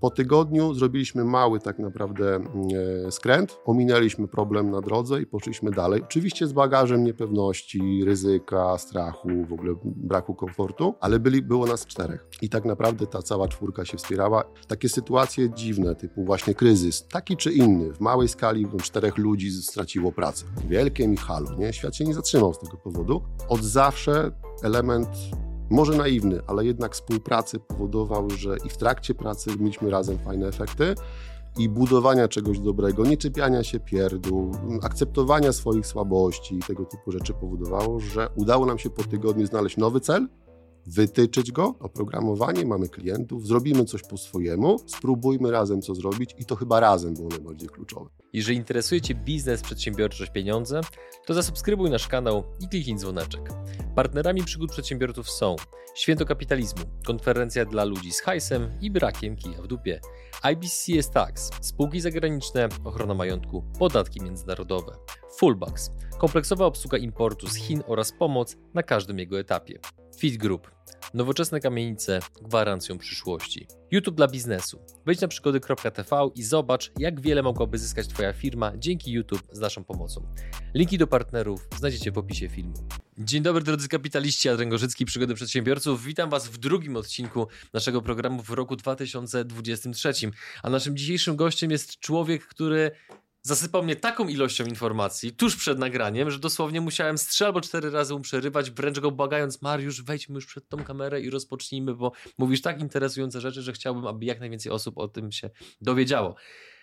Po tygodniu zrobiliśmy mały tak naprawdę e, skręt, ominęliśmy problem na drodze i poszliśmy dalej. Oczywiście z bagażem niepewności, ryzyka, strachu, w ogóle braku komfortu, ale byli, było nas czterech. I tak naprawdę ta cała czwórka się wspierała. Takie sytuacje dziwne, typu właśnie kryzys, taki czy inny, w małej skali czterech ludzi straciło pracę. Wielkie mi halo, nie? Świat się nie zatrzymał z tego powodu. Od zawsze element może naiwny, ale jednak współpracy powodował, że i w trakcie pracy mieliśmy razem fajne efekty i budowania czegoś dobrego, nie czepiania się pierdół, akceptowania swoich słabości i tego typu rzeczy powodowało, że udało nam się po tygodniu znaleźć nowy cel, wytyczyć go, oprogramowanie, mamy klientów, zrobimy coś po swojemu, spróbujmy razem co zrobić i to chyba razem było najbardziej kluczowe. Jeżeli interesuje Cię biznes, przedsiębiorczość, pieniądze, to zasubskrybuj nasz kanał i kliknij dzwoneczek. Partnerami przygód przedsiębiorców są Święto Kapitalizmu, konferencja dla ludzi z hajsem i brakiem kija w dupie, IBCS Tax, spółki zagraniczne, ochrona majątku, podatki międzynarodowe, Fullbacks, kompleksowa obsługa importu z Chin oraz pomoc na każdym jego etapie. Fit Group. Nowoczesne kamienice gwarancją przyszłości. YouTube dla biznesu. Wejdź na przygody.tv i zobacz, jak wiele mogłaby zyskać Twoja firma dzięki YouTube z naszą pomocą. Linki do partnerów znajdziecie w opisie filmu. Dzień dobry drodzy kapitaliści, Adrian Gorzycki, Przygody Przedsiębiorców. Witam Was w drugim odcinku naszego programu w roku 2023. A naszym dzisiejszym gościem jest człowiek, który zasypał mnie taką ilością informacji tuż przed nagraniem, że dosłownie musiałem z trzy albo cztery razy mu przerywać, wręcz go błagając, Mariusz, wejdźmy już przed tą kamerę i rozpocznijmy, bo mówisz tak interesujące rzeczy, że chciałbym, aby jak najwięcej osób o tym się dowiedziało.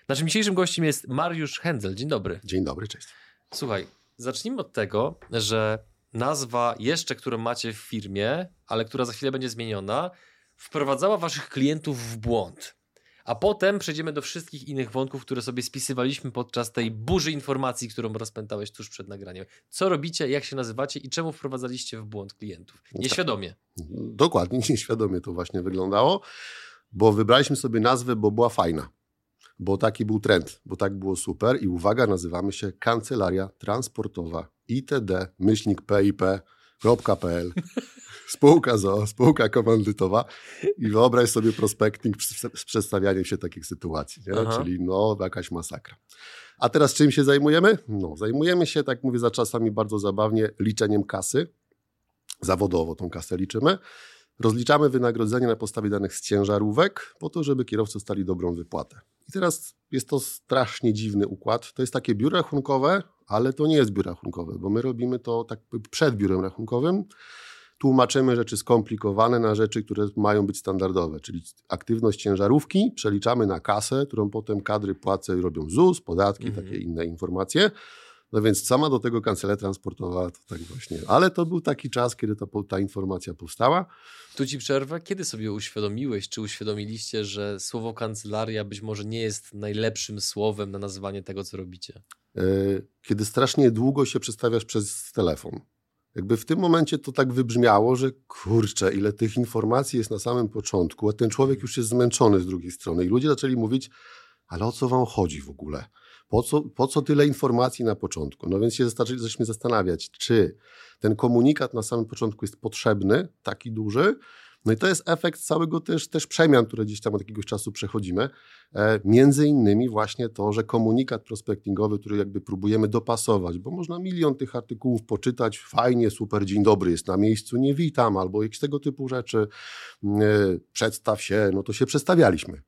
Naszym dzisiejszym gościem jest Mariusz Hendzel. Dzień dobry. Dzień dobry, cześć. Słuchaj, zacznijmy od tego, że nazwa jeszcze, którą macie w firmie, ale która za chwilę będzie zmieniona, wprowadzała waszych klientów w błąd. A potem przejdziemy do wszystkich innych wątków, które sobie spisywaliśmy podczas tej burzy informacji, którą rozpętałeś tuż przed nagraniem. Co robicie, jak się nazywacie i czemu wprowadzaliście w błąd klientów? Nieświadomie. Dokładnie, nieświadomie to właśnie wyglądało, bo wybraliśmy sobie nazwę, bo była fajna. Bo taki był trend, bo tak było super i uwaga, nazywamy się Kancelaria Transportowa itd. myślnik pip.pl spółka ZO, spółka komandytowa i wyobraź sobie prospecting z przedstawianiem się takich sytuacji, czyli no jakaś masakra. A teraz czym się zajmujemy? No, zajmujemy się, tak mówię za czasami bardzo zabawnie, liczeniem kasy. Zawodowo tą kasę liczymy. Rozliczamy wynagrodzenie na podstawie danych z ciężarówek, po to, żeby kierowcy stali dobrą wypłatę. I teraz jest to strasznie dziwny układ. To jest takie biuro rachunkowe, ale to nie jest biuro rachunkowe, bo my robimy to tak przed biurem rachunkowym tłumaczymy rzeczy skomplikowane na rzeczy, które mają być standardowe, czyli aktywność ciężarówki przeliczamy na kasę, którą potem kadry płacą i robią ZUS, podatki, mhm. takie inne informacje. No więc sama do tego kancelaria transportowa to tak właśnie. Ale to był taki czas, kiedy ta, ta informacja powstała. Tu ci przerwę. Kiedy sobie uświadomiłeś, czy uświadomiliście, że słowo kancelaria być może nie jest najlepszym słowem na nazwanie tego, co robicie? E, kiedy strasznie długo się przedstawiasz przez telefon. Jakby w tym momencie to tak wybrzmiało, że kurczę, ile tych informacji jest na samym początku, a ten człowiek już jest zmęczony z drugiej strony. I ludzie zaczęli mówić, ale o co wam chodzi w ogóle? Po co, po co tyle informacji na początku? No więc się zaczęliśmy zastanawiać, czy ten komunikat na samym początku jest potrzebny, taki duży, no i to jest efekt całego też, też przemian, które gdzieś tam od jakiegoś czasu przechodzimy. E, między innymi właśnie to, że komunikat prospectingowy, który jakby próbujemy dopasować, bo można milion tych artykułów poczytać, fajnie, super, dzień dobry, jest na miejscu, nie witam, albo jakieś tego typu rzeczy, e, przedstaw się, no to się przedstawialiśmy.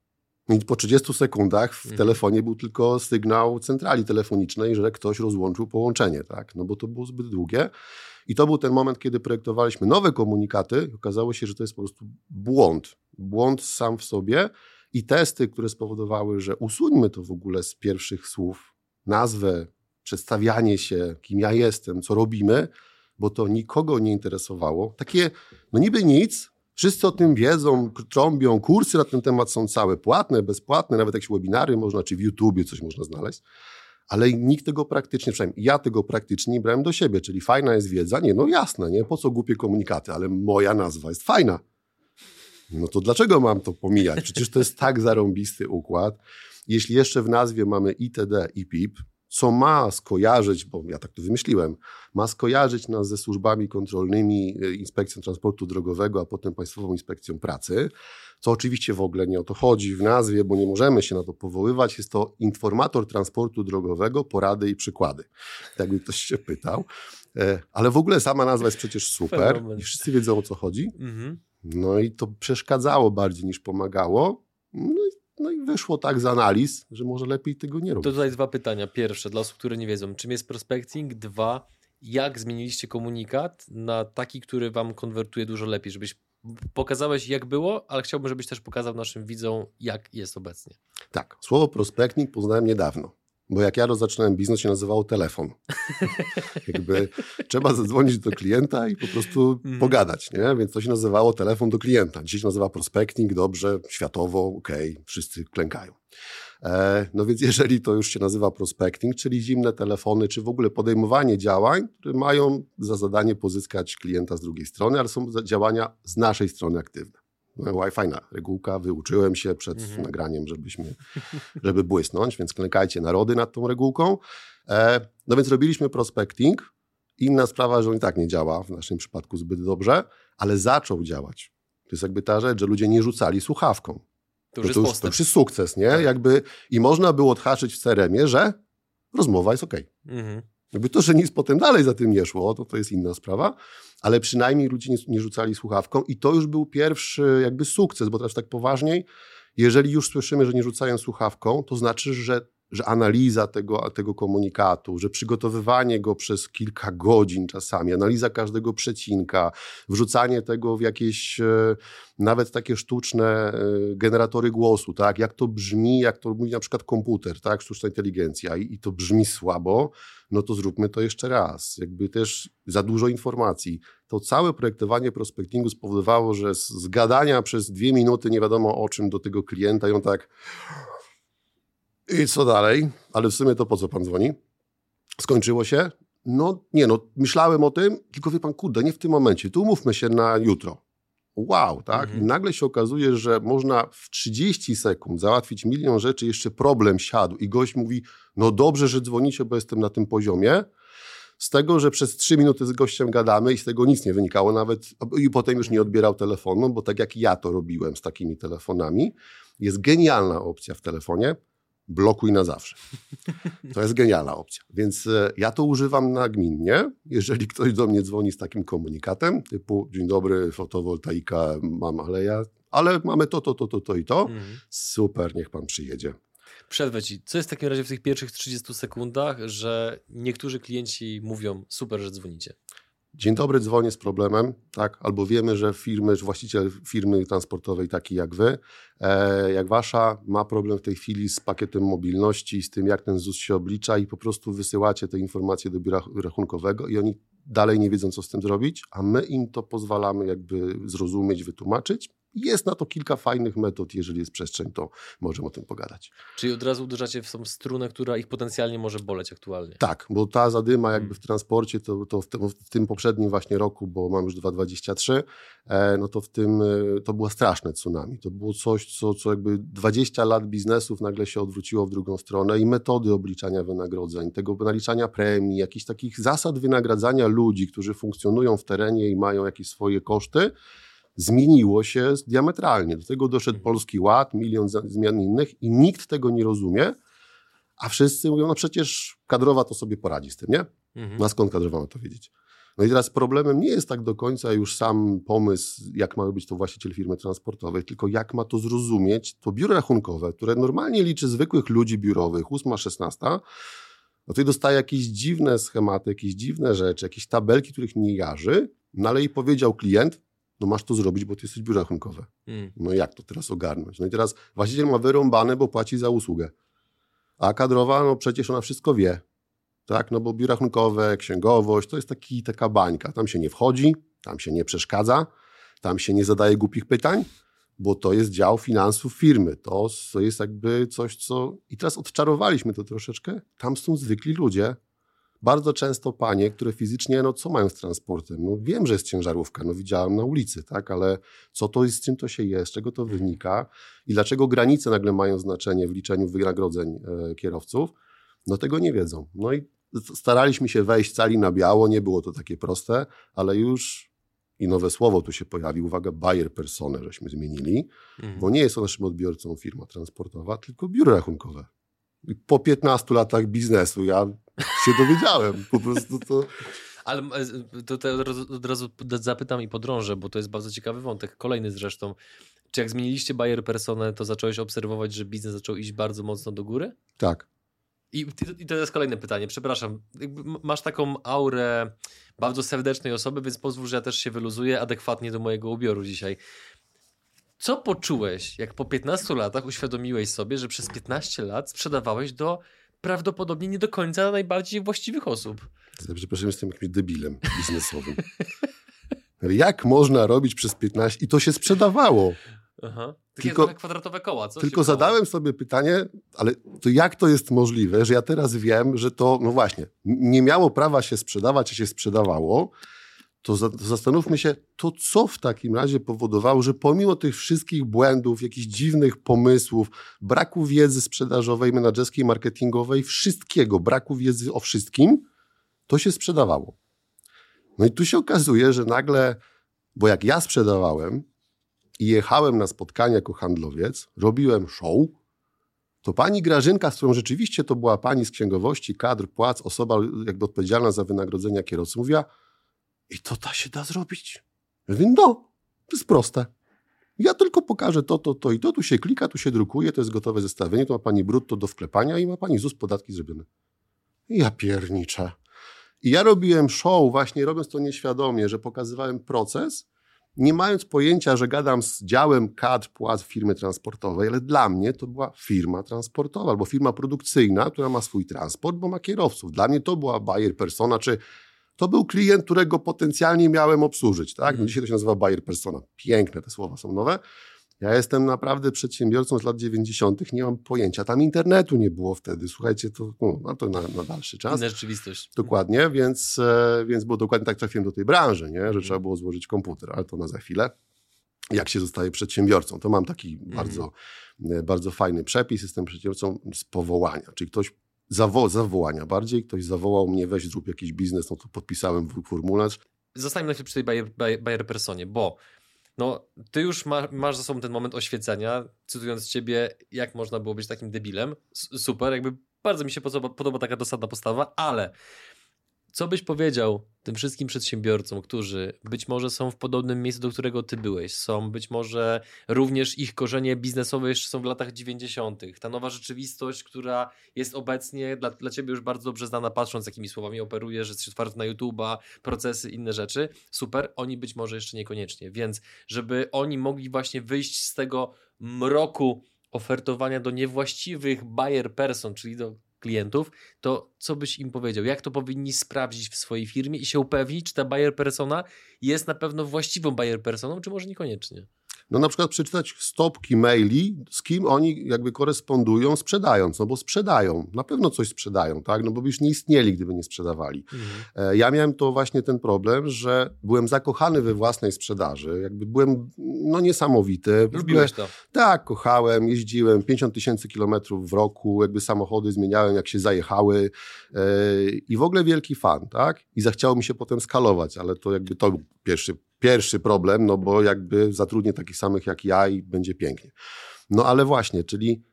I po 30 sekundach w mhm. telefonie był tylko sygnał centrali telefonicznej, że ktoś rozłączył połączenie, tak? No bo to było zbyt długie. I to był ten moment, kiedy projektowaliśmy nowe komunikaty. Okazało się, że to jest po prostu błąd. Błąd sam w sobie i testy, które spowodowały, że usuńmy to w ogóle z pierwszych słów, nazwę, przedstawianie się, kim ja jestem, co robimy, bo to nikogo nie interesowało. Takie, no niby nic, wszyscy o tym wiedzą, trąbią, kursy na ten temat są całe, płatne, bezpłatne, nawet jakieś webinary można, czy w YouTubie coś można znaleźć ale nikt tego praktycznie, przynajmniej ja tego praktycznie nie brałem do siebie, czyli fajna jest wiedza, nie, no jasne, nie, po co głupie komunikaty, ale moja nazwa jest fajna. No to dlaczego mam to pomijać? Przecież to jest tak zarąbisty układ. Jeśli jeszcze w nazwie mamy ITD i PIP, co ma skojarzyć, bo ja tak to wymyśliłem, ma skojarzyć nas ze służbami kontrolnymi, e, Inspekcją Transportu Drogowego, a potem Państwową Inspekcją Pracy, co oczywiście w ogóle nie o to chodzi w nazwie, bo nie możemy się na to powoływać. Jest to informator transportu drogowego, porady i przykłady. Tak by ktoś się pytał. E, ale w ogóle sama nazwa jest przecież super i wszyscy wiedzą o co chodzi. Mhm. No i to przeszkadzało bardziej niż pomagało. No i, no i wyszło tak z analiz, że może lepiej tego nie robić. To tutaj dwa pytania. Pierwsze, dla osób, które nie wiedzą, czym jest prospecting? Dwa, jak zmieniliście komunikat na taki, który wam konwertuje dużo lepiej, żebyś pokazałeś jak było, ale chciałbym, żebyś też pokazał naszym widzom, jak jest obecnie. Tak, słowo prospecting poznałem niedawno. Bo jak ja zaczynałem biznes, się nazywało telefon. Jakby trzeba zadzwonić do klienta i po prostu mm. pogadać, nie? Więc to się nazywało telefon do klienta. Dzisiaj się nazywa prospecting, dobrze, światowo, okej, okay, wszyscy klękają. E, no więc jeżeli to już się nazywa prospecting, czyli zimne telefony, czy w ogóle podejmowanie działań, które mają za zadanie pozyskać klienta z drugiej strony, ale są działania z naszej strony aktywne. No, fajna regułka, wyuczyłem się przed mhm. nagraniem, żebyśmy, żeby błysnąć, więc klękajcie narody nad tą regułką. E, no więc robiliśmy prospecting. Inna sprawa, że on i tak nie działa w naszym przypadku zbyt dobrze, ale zaczął działać. To jest jakby ta rzecz, że ludzie nie rzucali słuchawką. To już, to, już, to już jest sukces, nie? Tak. Jakby, I można było odhaczyć w CRM-ie, że rozmowa jest ok. Mhm. Jakby to, że nic potem dalej za tym nie szło, to to jest inna sprawa, ale przynajmniej ludzie nie, nie rzucali słuchawką i to już był pierwszy jakby sukces, bo teraz tak poważniej, jeżeli już słyszymy, że nie rzucają słuchawką, to znaczy, że że analiza tego, tego komunikatu, że przygotowywanie go przez kilka godzin czasami, analiza każdego przecinka, wrzucanie tego w jakieś e, nawet takie sztuczne e, generatory głosu, tak, jak to brzmi, jak to mówi na przykład komputer, tak, sztuczna inteligencja i, i to brzmi słabo, no to zróbmy to jeszcze raz. Jakby też za dużo informacji. To całe projektowanie prospectingu spowodowało, że z, gadania przez dwie minuty nie wiadomo o czym do tego klienta on tak i co dalej? Ale w sumie to po co pan dzwoni? Skończyło się? No nie, no myślałem o tym, tylko wie pan, kurde, nie w tym momencie, tu umówmy się na jutro. Wow, tak? Mhm. I nagle się okazuje, że można w 30 sekund załatwić milion rzeczy, jeszcze problem siadł i gość mówi, no dobrze, że dzwonicie, bo jestem na tym poziomie. Z tego, że przez 3 minuty z gościem gadamy i z tego nic nie wynikało nawet i potem już nie odbierał telefonu, bo tak jak ja to robiłem z takimi telefonami, jest genialna opcja w telefonie, blokuj na zawsze. To jest genialna opcja. Więc e, ja to używam nagminnie. Jeżeli ktoś do mnie dzwoni z takim komunikatem, typu dzień dobry, fotowoltaika mam, ale ja, ale mamy to, to, to, to, to i to, mhm. super, niech pan przyjedzie. Przerwę ci. Co jest w takim razie w tych pierwszych 30 sekundach, że niektórzy klienci mówią super, że dzwonicie? Dzień dobry, dzwonię z problemem, tak? Albo wiemy, że firmy, że właściciel firmy transportowej taki jak wy, e, jak wasza, ma problem w tej chwili z pakietem mobilności, z tym jak ten ZUS się oblicza i po prostu wysyłacie te informacje do biura rachunkowego i oni dalej nie wiedzą, co z tym zrobić, a my im to pozwalamy jakby zrozumieć, wytłumaczyć jest na to kilka fajnych metod. Jeżeli jest przestrzeń, to możemy o tym pogadać. Czyli od razu uderzacie w tą strunę, która ich potencjalnie może boleć aktualnie. Tak, bo ta zadyma jakby w transporcie, to, to w, tym, w tym poprzednim właśnie roku, bo mam już 2,23, e, no to w tym, e, to było straszne tsunami. To było coś, co, co jakby 20 lat biznesów nagle się odwróciło w drugą stronę i metody obliczania wynagrodzeń, tego naliczania premii, jakichś takich zasad wynagradzania ludzi, którzy funkcjonują w terenie i mają jakieś swoje koszty, zmieniło się diametralnie. Do tego doszedł mhm. Polski Ład, milion zmian innych i nikt tego nie rozumie, a wszyscy mówią, no przecież kadrowa to sobie poradzi z tym, nie? Mhm. No a skąd kadrowa ma to wiedzieć? No i teraz problemem nie jest tak do końca już sam pomysł, jak ma być to właściciel firmy transportowej, tylko jak ma to zrozumieć to biuro rachunkowe, które normalnie liczy zwykłych ludzi biurowych, 8, 16, no to dostaje jakieś dziwne schematy, jakieś dziwne rzeczy, jakieś tabelki, których nie jarzy, no ale i powiedział klient, no masz to zrobić, bo ty jesteś biuro rachunkowe. Mm. No jak to teraz ogarnąć? No i teraz właściciel ma wyrąbane, bo płaci za usługę. A kadrowa, no przecież ona wszystko wie. Tak, no bo biuro rachunkowe, księgowość, to jest taki, taka bańka. Tam się nie wchodzi, tam się nie przeszkadza, tam się nie zadaje głupich pytań, bo to jest dział finansów firmy. To, to jest jakby coś, co... I teraz odczarowaliśmy to troszeczkę. Tam są zwykli ludzie, bardzo często panie, które fizycznie, no co mają z transportem? No wiem, że jest ciężarówka, no widziałem na ulicy, tak, ale co to jest, z czym to się jest, z czego to wynika i dlaczego granice nagle mają znaczenie w liczeniu wynagrodzeń e, kierowców? No tego nie wiedzą. No i staraliśmy się wejść cali na biało, nie było to takie proste, ale już i nowe słowo tu się pojawi, uwaga, buyer personę żeśmy zmienili, mhm. bo nie jest to naszym odbiorcą firma transportowa, tylko biuro rachunkowe. Po 15 latach biznesu ja się dowiedziałem. Po prostu to... Ale e, to, to od razu zapytam i podrążę, bo to jest bardzo ciekawy wątek. Kolejny zresztą. Czy jak zmieniliście buyer personę, to zacząłeś obserwować, że biznes zaczął iść bardzo mocno do góry? Tak. I, I to jest kolejne pytanie, przepraszam. Masz taką aurę bardzo serdecznej osoby, więc pozwól, że ja też się wyluzuję adekwatnie do mojego ubioru dzisiaj. Co poczułeś, jak po 15 latach uświadomiłeś sobie, że przez 15 lat sprzedawałeś do prawdopodobnie nie do końca najbardziej właściwych osób? Przepraszam, jestem jakimś debilem biznesowym. jak można robić przez 15 i to się sprzedawało? Aha. tylko, kwadratowe koła, co? Tylko zadałem sobie pytanie, ale to jak to jest możliwe, że ja teraz wiem, że to, no właśnie, nie miało prawa się sprzedawać, a się sprzedawało, to, za, to zastanówmy się, to co w takim razie powodowało, że pomimo tych wszystkich błędów, jakichś dziwnych pomysłów, braku wiedzy sprzedażowej, menedżerskiej, marketingowej, wszystkiego, braku wiedzy o wszystkim, to się sprzedawało. No i tu się okazuje, że nagle, bo jak ja sprzedawałem, i jechałem na spotkanie jako handlowiec, robiłem show, to pani Grażynka, z którą rzeczywiście to była pani z księgowości, kadr, płac, osoba jakby odpowiedzialna za wynagrodzenia kierowców, mówiła, i to ta się da zrobić? Ja mówię, no, to jest proste. Ja tylko pokażę to, to, to i to, tu się klika, tu się drukuje, to jest gotowe zestawienie, to ma pani brutto do wklepania i ma pani ZUS podatki zrobione. Ja pierniczę. I ja robiłem show, właśnie robiąc to nieświadomie, że pokazywałem proces, nie mając pojęcia, że gadam z działem kadr płac firmy transportowej, ale dla mnie to była firma transportowa albo firma produkcyjna, która ma swój transport, bo ma kierowców. Dla mnie to była buyer persona, czy to był klient, którego potencjalnie miałem obsłużyć. Tak? No dzisiaj to się nazywa buyer persona. Piękne te słowa są nowe. Ja jestem naprawdę przedsiębiorcą z lat 90., nie mam pojęcia. Tam internetu nie było wtedy. Słuchajcie, to, no, to na, na dalszy czas. Inna rzeczywistość. Dokładnie, więc, e, więc było dokładnie tak trafiłem do tej branży, nie? że mhm. trzeba było złożyć komputer, ale to na za chwilę. Jak się zostaje przedsiębiorcą, to mam taki mhm. bardzo, e, bardzo fajny przepis. Jestem przedsiębiorcą z powołania, czyli ktoś zawo zawołania bardziej, ktoś zawołał mnie, weź zrób jakiś biznes, no to podpisałem formularz. Zostańmy na chwilę przy tej Bayer, Bayer Personie, bo no, ty już ma, masz za sobą ten moment oświecenia, cytując ciebie, jak można było być takim debilem. S super, jakby bardzo mi się podoba, podoba taka dosadna postawa, ale co byś powiedział tym wszystkim przedsiębiorcom, którzy być może są w podobnym miejscu, do którego ty byłeś, są być może również ich korzenie biznesowe jeszcze są w latach 90., ta nowa rzeczywistość, która jest obecnie dla, dla ciebie już bardzo dobrze znana, patrząc jakimi słowami operujesz, że jesteś otwarty na YouTube'a, procesy, inne rzeczy, super, oni być może jeszcze niekoniecznie, więc żeby oni mogli właśnie wyjść z tego mroku ofertowania do niewłaściwych buyer person, czyli do klientów, to co byś im powiedział? Jak to powinni sprawdzić w swojej firmie i się upewnić, czy ta buyer persona jest na pewno właściwą buyer personą, czy może niekoniecznie? No na przykład przeczytać stopki maili, z kim oni jakby korespondują sprzedając, no bo sprzedają, na pewno coś sprzedają, tak, no bo by już nie istnieli, gdyby nie sprzedawali. Mhm. E, ja miałem to właśnie ten problem, że byłem zakochany we własnej sprzedaży, jakby byłem, no niesamowity. Lubiłeś to? Tak, kochałem, jeździłem 50 tysięcy kilometrów w roku, jakby samochody zmieniałem, jak się zajechały e, i w ogóle wielki fan, tak, i zachciało mi się potem skalować, ale to jakby to był pierwszy pierwszy problem, no bo jakby zatrudnię takich samych jak ja i będzie pięknie. No ale właśnie, czyli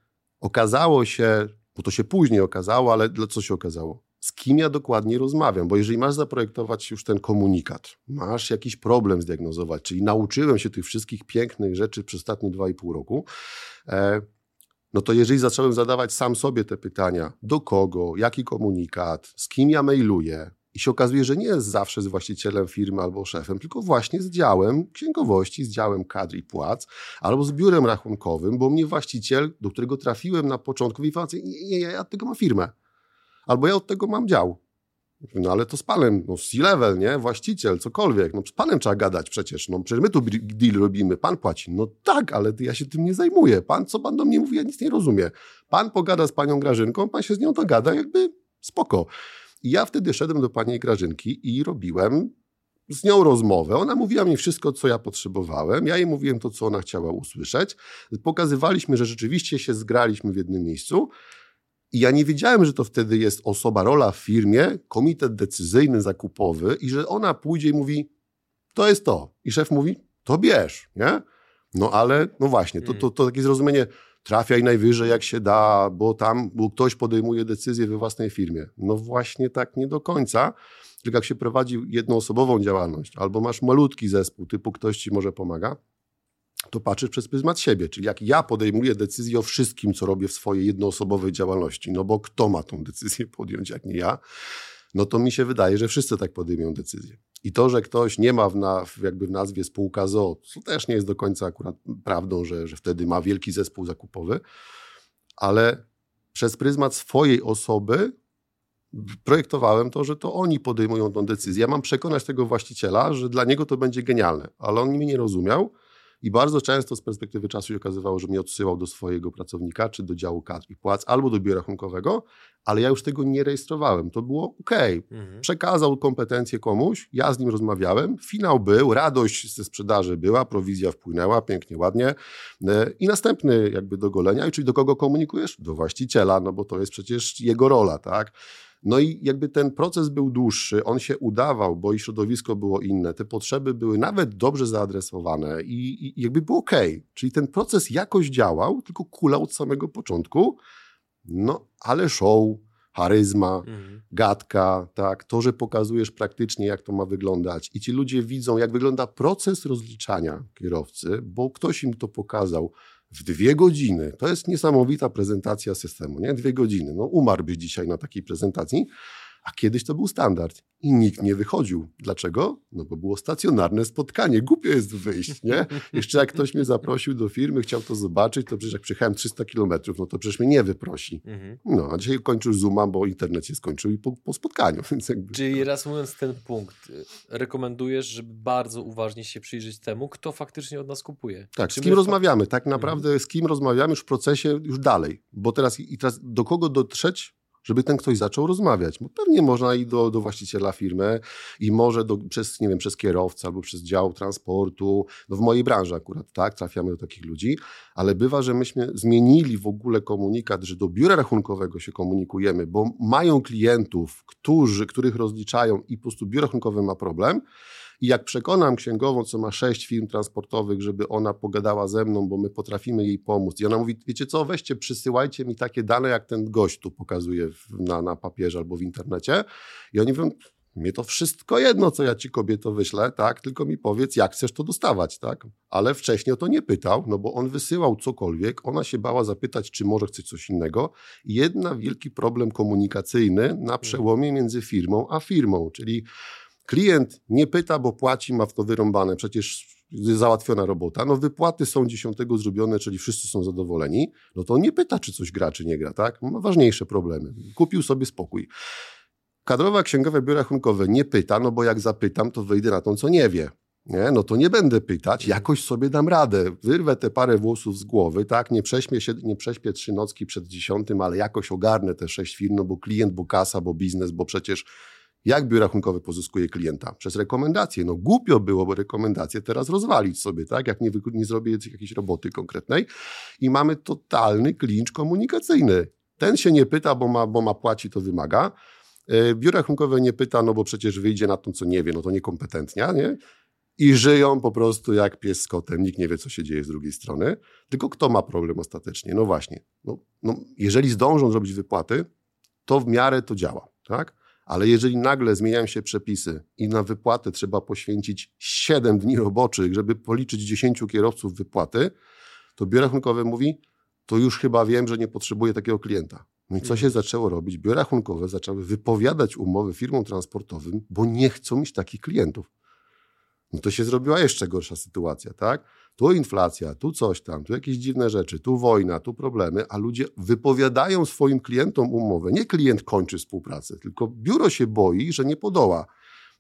okazało się, bo to się później okazało, ale co się okazało? Z kim ja dokładnie rozmawiam? Bo jeżeli masz zaprojektować już ten komunikat, masz jakiś problem zdiagnozować, czyli nauczyłem się tych wszystkich pięknych rzeczy przez ostatnie dwa i pół roku, e, no to jeżeli zacząłem zadawać sam sobie te pytania, do kogo, jaki komunikat, z kim ja mailuję, i się okazuje, że nie jest zawsze z właścicielem firmy albo szefem, tylko właśnie z działem księgowości, z działem kadr i płac, albo z biurem rachunkowym, bo mnie właściciel, do którego trafiłem na początku, mówi nie, nie, ja od tego mam firmę. Albo ja od tego mam dział. No ale to z panem, no C-level, nie? Właściciel, cokolwiek. No z panem trzeba gadać przecież. No przecież my tu deal robimy, pan płaci. No tak, ale ja się tym nie zajmuję. Pan, co pan do mnie mówi, ja nic nie rozumiem. Pan pogada z panią Grażynką, pan się z nią dogada, jakby spoko. I ja wtedy szedłem do pani Grażynki i robiłem z nią rozmowę. Ona mówiła mi wszystko, co ja potrzebowałem. Ja jej mówiłem to, co ona chciała usłyszeć. Pokazywaliśmy, że rzeczywiście się zgraliśmy w jednym miejscu. I ja nie wiedziałem, że to wtedy jest osoba, rola w firmie, komitet decyzyjny, zakupowy i że ona pójdzie i mówi, to jest to. I szef mówi, to bierz, nie? No ale, no właśnie, to, to, to takie zrozumienie, trafiaj najwyżej jak się da, bo tam bo ktoś podejmuje decyzję we własnej firmie. No właśnie tak nie do końca. Tylko jak się prowadzi jednoosobową działalność, albo masz malutki zespół, typu ktoś ci może pomaga, to patrzysz przez pryzmat siebie. Czyli jak ja podejmuję decyzję o wszystkim, co robię w swojej jednoosobowej działalności, no bo kto ma tą decyzję podjąć, jak nie ja, no to mi się wydaje, że wszyscy tak podejmują decyzję. I to, że ktoś nie ma w, na, jakby w nazwie spółka ZO, to też nie jest do końca akurat prawdą, że, że wtedy ma wielki zespół zakupowy, ale przez pryzmat swojej osoby projektowałem to, że to oni podejmują tą decyzję. Ja mam przekonać tego właściciela, że dla niego to będzie genialne, ale on mnie nie rozumiał i bardzo często z perspektywy czasu się okazywało, że mnie odsyłał do swojego pracownika, czy do działu kadr i płac, albo do biura rachunkowego, ale ja już tego nie rejestrowałem. To było ok. Mhm. Przekazał kompetencje komuś, ja z nim rozmawiałem, finał był, radość ze sprzedaży była, prowizja wpłynęła, pięknie, ładnie. E, I następny jakby do golenia, czyli do kogo komunikujesz? Do właściciela, no bo to jest przecież jego rola, tak? No i jakby ten proces był dłuższy, on się udawał, bo i środowisko było inne, te potrzeby były nawet dobrze zaadresowane i, i jakby było ok. Czyli ten proces jakoś działał, tylko kulał od samego początku. No, ale show, charyzma, mhm. gadka, tak, to, że pokazujesz praktycznie, jak to ma wyglądać i ci ludzie widzą, jak wygląda proces rozliczania kierowcy, bo ktoś im to pokazał, w dwie godziny. To jest niesamowita prezentacja systemu, nie? Dwie godziny. No umarłbyś dzisiaj na takiej prezentacji, a kiedyś to był standard i nikt nie wychodził. Dlaczego? No bo było stacjonarne spotkanie. Głupio jest wyjść, nie? Jeszcze jak ktoś mnie zaprosił do firmy, chciał to zobaczyć, to przecież jak przyjechałem 300 kilometrów, no to przecież mnie nie wyprosi. Mhm. No, a dzisiaj kończył Zooma, bo internet się skończył i po, po spotkaniu. Więc jakby... Czyli reasumując ten punkt, y, rekomendujesz, żeby bardzo uważnie się przyjrzeć temu, kto faktycznie od nas kupuje. Tak, Czy z kim rozmawiamy. Tak naprawdę mhm. z kim rozmawiamy już w procesie, już dalej. Bo teraz i teraz do kogo dotrzeć, żeby ten ktoś zaczął rozmawiać. Bo pewnie można i do, do właściciela firmy i może do, przez, nie wiem, przez kierowcę albo przez dział transportu. No w mojej branży akurat, tak, trafiamy do takich ludzi, ale bywa, że myśmy zmienili w ogóle komunikat, że do biura rachunkowego się komunikujemy, bo mają klientów, którzy, których rozliczają i po prostu biuro rachunkowe ma problem, i jak przekonam księgową, co ma sześć firm transportowych, żeby ona pogadała ze mną, bo my potrafimy jej pomóc. I ona mówi, wiecie co, weźcie, przysyłajcie mi takie dane, jak ten gość tu pokazuje na, na papierze albo w internecie. I oni mówią, mnie to wszystko jedno, co ja ci kobieto wyślę, tak? Tylko mi powiedz, jak chcesz to dostawać, tak? Ale wcześniej o to nie pytał, no bo on wysyłał cokolwiek, ona się bała zapytać, czy może chce coś innego. Jedna wielki problem komunikacyjny na mhm. przełomie między firmą a firmą, czyli Klient nie pyta, bo płaci, ma w to wyrąbane, przecież załatwiona robota. No wypłaty są dziesiątego zrobione, czyli wszyscy są zadowoleni. No to on nie pyta, czy coś gra, czy nie gra, tak? Ma ważniejsze problemy. Kupił sobie spokój. Kadrowa księgowe biuro rachunkowe nie pyta, no bo jak zapytam, to wyjdę na to, co nie wie. Nie, no to nie będę pytać, jakoś sobie dam radę. Wyrwę te parę włosów z głowy, tak? Nie prześpię, się, nie prześpię trzy nocki przed dziesiątym, ale jakoś ogarnę te sześć firm, no bo klient, bo kasa, bo biznes, bo przecież jak biuro rachunkowe pozyskuje klienta? Przez rekomendacje. No głupio było, bo rekomendacje teraz rozwalić sobie, tak? Jak nie, nie zrobię jakiejś roboty konkretnej. I mamy totalny klincz komunikacyjny. Ten się nie pyta, bo ma, bo ma płaci, to wymaga. E, biuro rachunkowe nie pyta, no bo przecież wyjdzie na to, co nie wie, no to niekompetentnia, nie? I żyją po prostu jak pies z kotem. Nikt nie wie, co się dzieje z drugiej strony. Tylko kto ma problem ostatecznie? No właśnie. No, no jeżeli zdążą zrobić wypłaty, to w miarę to działa, tak? Ale jeżeli nagle zmieniają się przepisy i na wypłatę trzeba poświęcić 7 dni roboczych, żeby policzyć 10 kierowców wypłaty, to biuro rachunkowe mówi, to już chyba wiem, że nie potrzebuję takiego klienta. No i co się mhm. zaczęło robić? Biura rachunkowe zaczęły wypowiadać umowy firmom transportowym, bo nie chcą mieć takich klientów. No to się zrobiła jeszcze gorsza sytuacja, tak? Tu inflacja, tu coś tam, tu jakieś dziwne rzeczy, tu wojna, tu problemy, a ludzie wypowiadają swoim klientom umowę. Nie klient kończy współpracę, tylko biuro się boi, że nie podoła.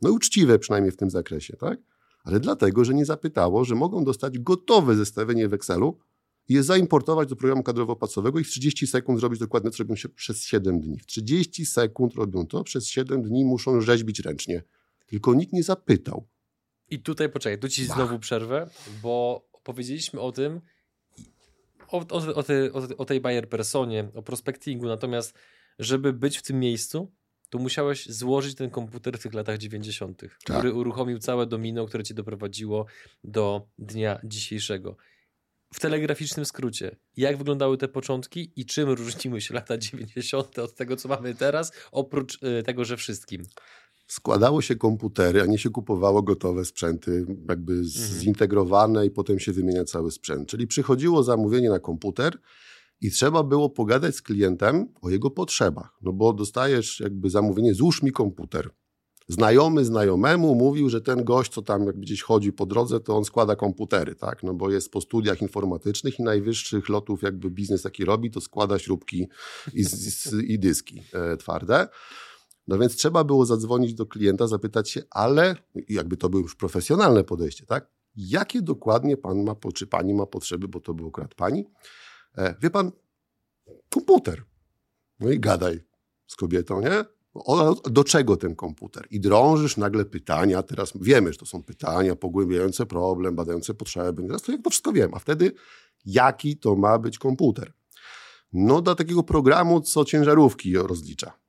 No uczciwe przynajmniej w tym zakresie, tak? Ale dlatego, że nie zapytało, że mogą dostać gotowe zestawienie w Excelu i je zaimportować do programu kadrowo-płacowego i w 30 sekund zrobić dokładnie, co robią się przez 7 dni. W 30 sekund robią to, przez 7 dni muszą rzeźbić ręcznie. Tylko nikt nie zapytał. I tutaj poczekaj, tu ci znowu przerwę, bo powiedzieliśmy o tym, o, o, o, te, o, tej Bayer personie, o prospectingu, natomiast żeby być w tym miejscu, to musiałeś złożyć ten komputer w tych latach 90., tak. który uruchomił całe domino, które cię doprowadziło do dnia dzisiejszego. W telegraficznym skrócie, jak wyglądały te początki i czym różniły się lata 90. od tego, co mamy teraz, oprócz y, tego, że wszystkim? Składało się komputery, a nie się kupowało gotowe sprzęty, jakby mhm. zintegrowane i potem się wymienia cały sprzęt. Czyli przychodziło zamówienie na komputer i trzeba było pogadać z klientem o jego potrzebach. No bo dostajesz jakby zamówienie, złóż mi komputer. Znajomy znajomemu mówił, że ten gość, co tam jakby gdzieś chodzi po drodze, to on składa komputery, tak? No bo jest po studiach informatycznych i najwyższych lotów jakby biznes jaki robi, to składa śrubki i, i dyski e, twarde. No więc trzeba było zadzwonić do klienta, zapytać się, ale jakby to było już profesjonalne podejście, tak? Jakie dokładnie pan ma, czy pani ma potrzeby, bo to był akurat pani. E, wie pan, komputer. No i gadaj z kobietą, nie? Do czego ten komputer? I drążysz nagle pytania, teraz wiemy, że to są pytania pogłębiające problem, badające potrzeby, teraz to, to wszystko wiem, a wtedy jaki to ma być komputer? No do takiego programu, co ciężarówki rozlicza.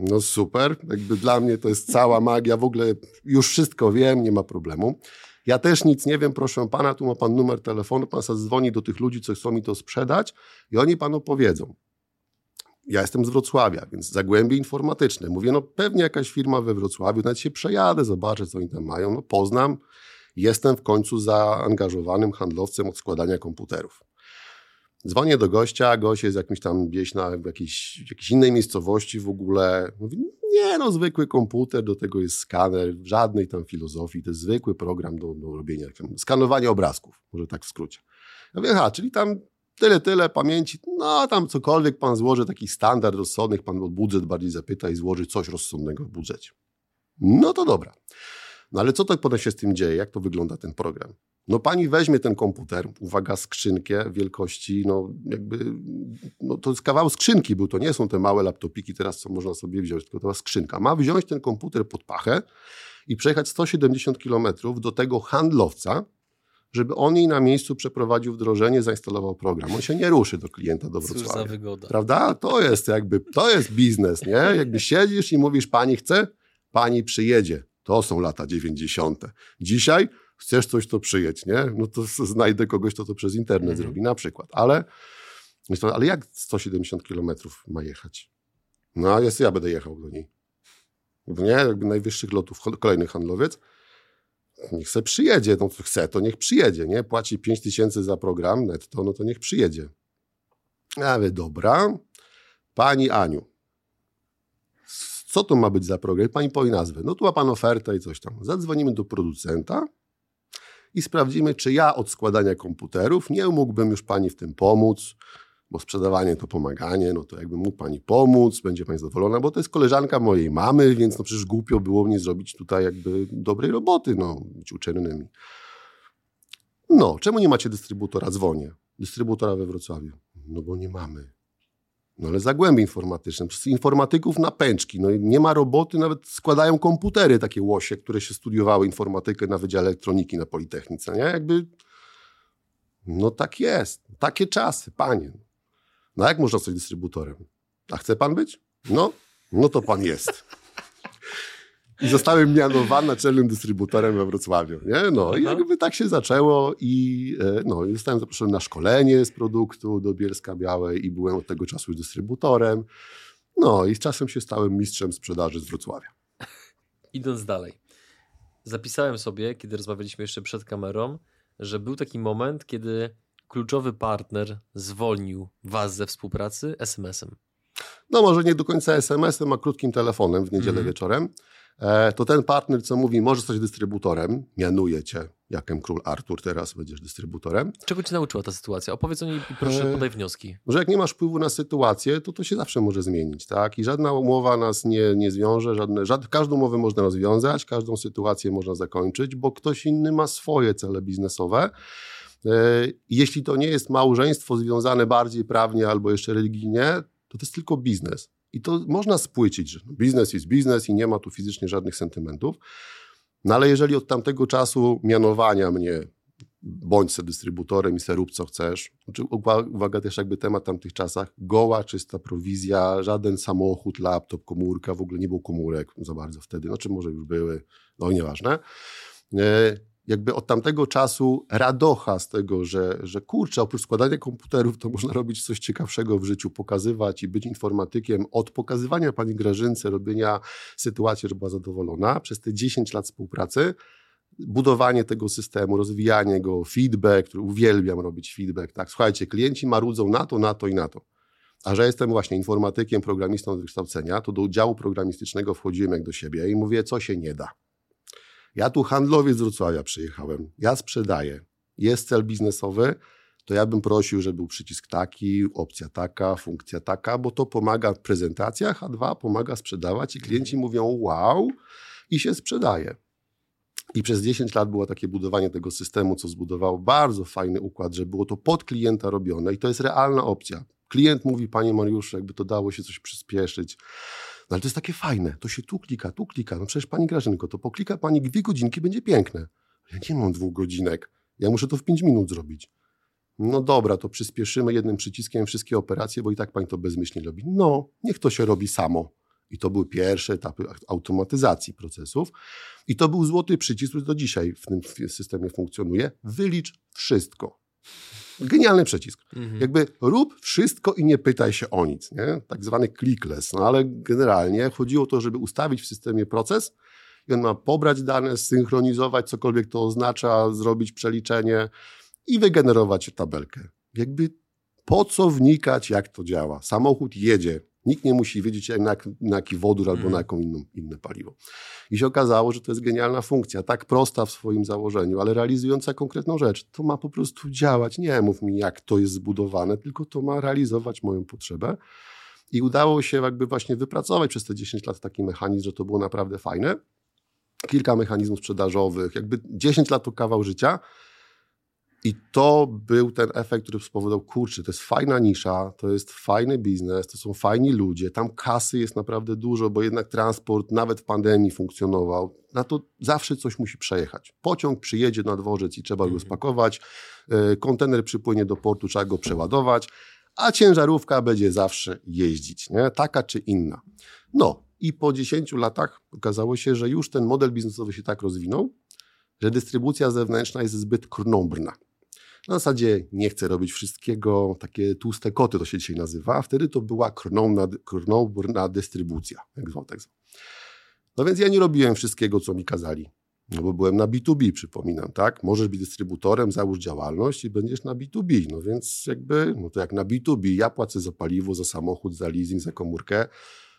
No super, jakby dla mnie to jest cała magia, w ogóle już wszystko wiem, nie ma problemu. Ja też nic nie wiem, proszę pana, tu ma pan numer telefonu, pan zadzwoni do tych ludzi, co chcą mi to sprzedać i oni panu powiedzą. Ja jestem z Wrocławia, więc zagłębie informatyczne. Mówię, no pewnie jakaś firma we Wrocławiu, nawet się przejadę, zobaczę, co oni tam mają. No poznam, jestem w końcu zaangażowanym handlowcem od składania komputerów. Dzwonię do gościa, gość jest jakimś tam gdzieś na jakiejś, jakiejś innej miejscowości w ogóle. Mówi, nie no, zwykły komputer, do tego jest skaner, żadnej tam filozofii, to jest zwykły program do, do robienia, tam, skanowania obrazków, może tak w skrócie. Ja mówię, aha, czyli tam tyle, tyle pamięci, no tam cokolwiek pan złoży, taki standard rozsądnych, pan o budżet bardziej zapyta i złoży coś rozsądnego w budżecie. No to dobra. No ale co to potem się z tym dzieje? Jak to wygląda ten program? No pani weźmie ten komputer, uwaga, skrzynkę wielkości, no jakby, no to jest kawał skrzynki był, to nie są te małe laptopiki teraz, co można sobie wziąć, tylko to jest skrzynka. Ma wziąć ten komputer pod pachę i przejechać 170 kilometrów do tego handlowca, żeby on jej na miejscu przeprowadził wdrożenie, zainstalował program. On się nie ruszy do klienta do Wrocławia. Cóż za wygoda. Prawda? To jest jakby, to jest biznes, nie? Jakby siedzisz i mówisz, pani chce, pani przyjedzie. To są lata 90. Dzisiaj chcesz coś, to przyjedź, nie? No to znajdę kogoś, kto to przez internet mhm. zrobi na przykład. Ale, ale jak 170 kilometrów ma jechać? No a jest, ja będę jechał do niej. Nie, jakby najwyższych lotów kolejny handlowiec, niech se przyjedzie, no chce, to niech przyjedzie, nie? Płaci 5 tysięcy za program netto, no to niech przyjedzie. Ale dobra, pani Aniu, co to ma być za program? Pani powie nazwę. No tu ma pan ofertę i coś tam. Zadzwonimy do producenta, i sprawdzimy, czy ja od składania komputerów nie mógłbym już pani w tym pomóc, bo sprzedawanie to pomaganie, no to jakby mógł pani pomóc, będzie pani zadowolona, bo to jest koleżanka mojej mamy, więc no przecież głupio było mnie zrobić tutaj jakby dobrej roboty, no, być uczynnymi. No, czemu nie macie dystrybutora? Dzwonię. Dystrybutora we Wrocławiu. No bo nie mamy. No ale zagłębie informatyczne, przez informatyków na pęczki. No nie ma roboty, nawet składają komputery takie łosie, które się studiowały informatykę na Wydziale Elektroniki na Politechnice, nie? Jakby, no tak jest. Takie czasy, panie. No jak można być dystrybutorem? A chce pan być? No, no to pan jest. I zostałem mianowany naczelnym dystrybutorem we Wrocławiu. Nie? No i jakby tak się zaczęło i e, no, zostałem zaproszony na szkolenie z produktu do Bielska Białej i byłem od tego czasu dystrybutorem. No i z czasem się stałem mistrzem sprzedaży z Wrocławia. Idąc dalej. Zapisałem sobie, kiedy rozmawialiśmy jeszcze przed kamerą, że był taki moment, kiedy kluczowy partner zwolnił was ze współpracy SMS-em. No może nie do końca SMS-em, a krótkim telefonem w niedzielę mm. wieczorem. E, to ten partner, co mówi, może stać dystrybutorem, mianuje cię, jakem król Artur, teraz będziesz dystrybutorem. Czego cię nauczyła ta sytuacja? Opowiedz o niej i proszę e, podaj wnioski. Że jak nie masz wpływu na sytuację, to to się zawsze może zmienić, tak? I żadna umowa nas nie, nie zwiąże, żadne, żad, każdą umowę można rozwiązać, każdą sytuację można zakończyć, bo ktoś inny ma swoje cele biznesowe. E, jeśli to nie jest małżeństwo związane bardziej prawnie albo jeszcze religijnie, to to jest tylko biznes. I to można spłycić, że biznes jest biznes i nie ma tu fizycznie żadnych sentymentów. No ale jeżeli od tamtego czasu mianowania mnie bądź se dystrybutorem i se rób co chcesz. Znaczy, uwaga też jakby temat tamtych czasach, goła, czysta prowizja, żaden samochód, laptop, komórka, w ogóle nie było komórek za bardzo wtedy, znaczy może już były, no nieważne. Jakby od tamtego czasu radocha z tego, że, że kurczę, oprócz składania komputerów to można robić coś ciekawszego w życiu, pokazywać i być informatykiem, od pokazywania pani Grażynce, robienia sytuacji, że była zadowolona, przez te 10 lat współpracy, budowanie tego systemu, rozwijanie go, feedback, który uwielbiam robić feedback, tak, słuchajcie, klienci marudzą na to, na to i na to. A że jestem właśnie informatykiem, programistą od wykształcenia, to do działu programistycznego wchodziłem jak do siebie i mówię, co się nie da. Ja tu handlowiec z Wrocławia przyjechałem, ja sprzedaję, jest cel biznesowy, to ja bym prosił, żeby był przycisk taki, opcja taka, funkcja taka, bo to pomaga w prezentacjach, a dwa, pomaga sprzedawać i klienci mówią wow i się sprzedaje. I przez 10 lat było takie budowanie tego systemu, co zbudowało bardzo fajny układ, że było to pod klienta robione i to jest realna opcja. Klient mówi, panie Mariuszu, jakby to dało się coś przyspieszyć. No ale to jest takie fajne, to się tu klika, tu klika. No przecież pani Grażynko, to poklika pani dwie godzinki, będzie piękne. Ja nie mam dwóch godzinek, ja muszę to w pięć minut zrobić. No dobra, to przyspieszymy jednym przyciskiem wszystkie operacje, bo i tak pani to bezmyślnie robi. No, niech to się robi samo. I to były pierwsze etapy automatyzacji procesów. I to był złoty przycisk, który do dzisiaj w tym systemie funkcjonuje. Wylicz wszystko. Genialny przycisk. Mhm. Jakby rób wszystko i nie pytaj się o nic. Nie? Tak zwany clickless. No ale generalnie chodziło o to, żeby ustawić w systemie proces i on ma pobrać dane, synchronizować cokolwiek to oznacza, zrobić przeliczenie i wygenerować tabelkę. Jakby po co wnikać, jak to działa? Samochód jedzie, Nikt nie musi wiedzieć, na, na jaki wodór albo na mm. jaką inną, inne paliwo. I się okazało, że to jest genialna funkcja, tak prosta w swoim założeniu, ale realizująca konkretną rzecz. To ma po prostu działać. Nie mów mi, jak to jest zbudowane, tylko to ma realizować moją potrzebę. I udało się jakby właśnie wypracować przez te 10 lat taki mechanizm, że to było naprawdę fajne. Kilka mechanizmów sprzedażowych, jakby 10 lat to kawał życia, i to był ten efekt, który spowodował, kurczę, to jest fajna nisza, to jest fajny biznes, to są fajni ludzie, tam kasy jest naprawdę dużo, bo jednak transport nawet w pandemii funkcjonował. Na to zawsze coś musi przejechać. Pociąg przyjedzie na dworzec i trzeba go mhm. spakować, e, kontener przypłynie do portu, trzeba go przeładować, a ciężarówka będzie zawsze jeździć, nie? taka czy inna. No i po 10 latach okazało się, że już ten model biznesowy się tak rozwinął, że dystrybucja zewnętrzna jest zbyt krnąbrna. Na zasadzie nie chcę robić wszystkiego, takie tłuste koty to się dzisiaj nazywa, a wtedy to była krnąbrna dystrybucja, jak zwał, tak zwał. No więc ja nie robiłem wszystkiego, co mi kazali. No bo byłem na B2B, przypominam, tak? Możesz być dystrybutorem, załóż działalność i będziesz na B2B. No więc jakby, no to jak na B2B, ja płacę za paliwo, za samochód, za leasing, za komórkę,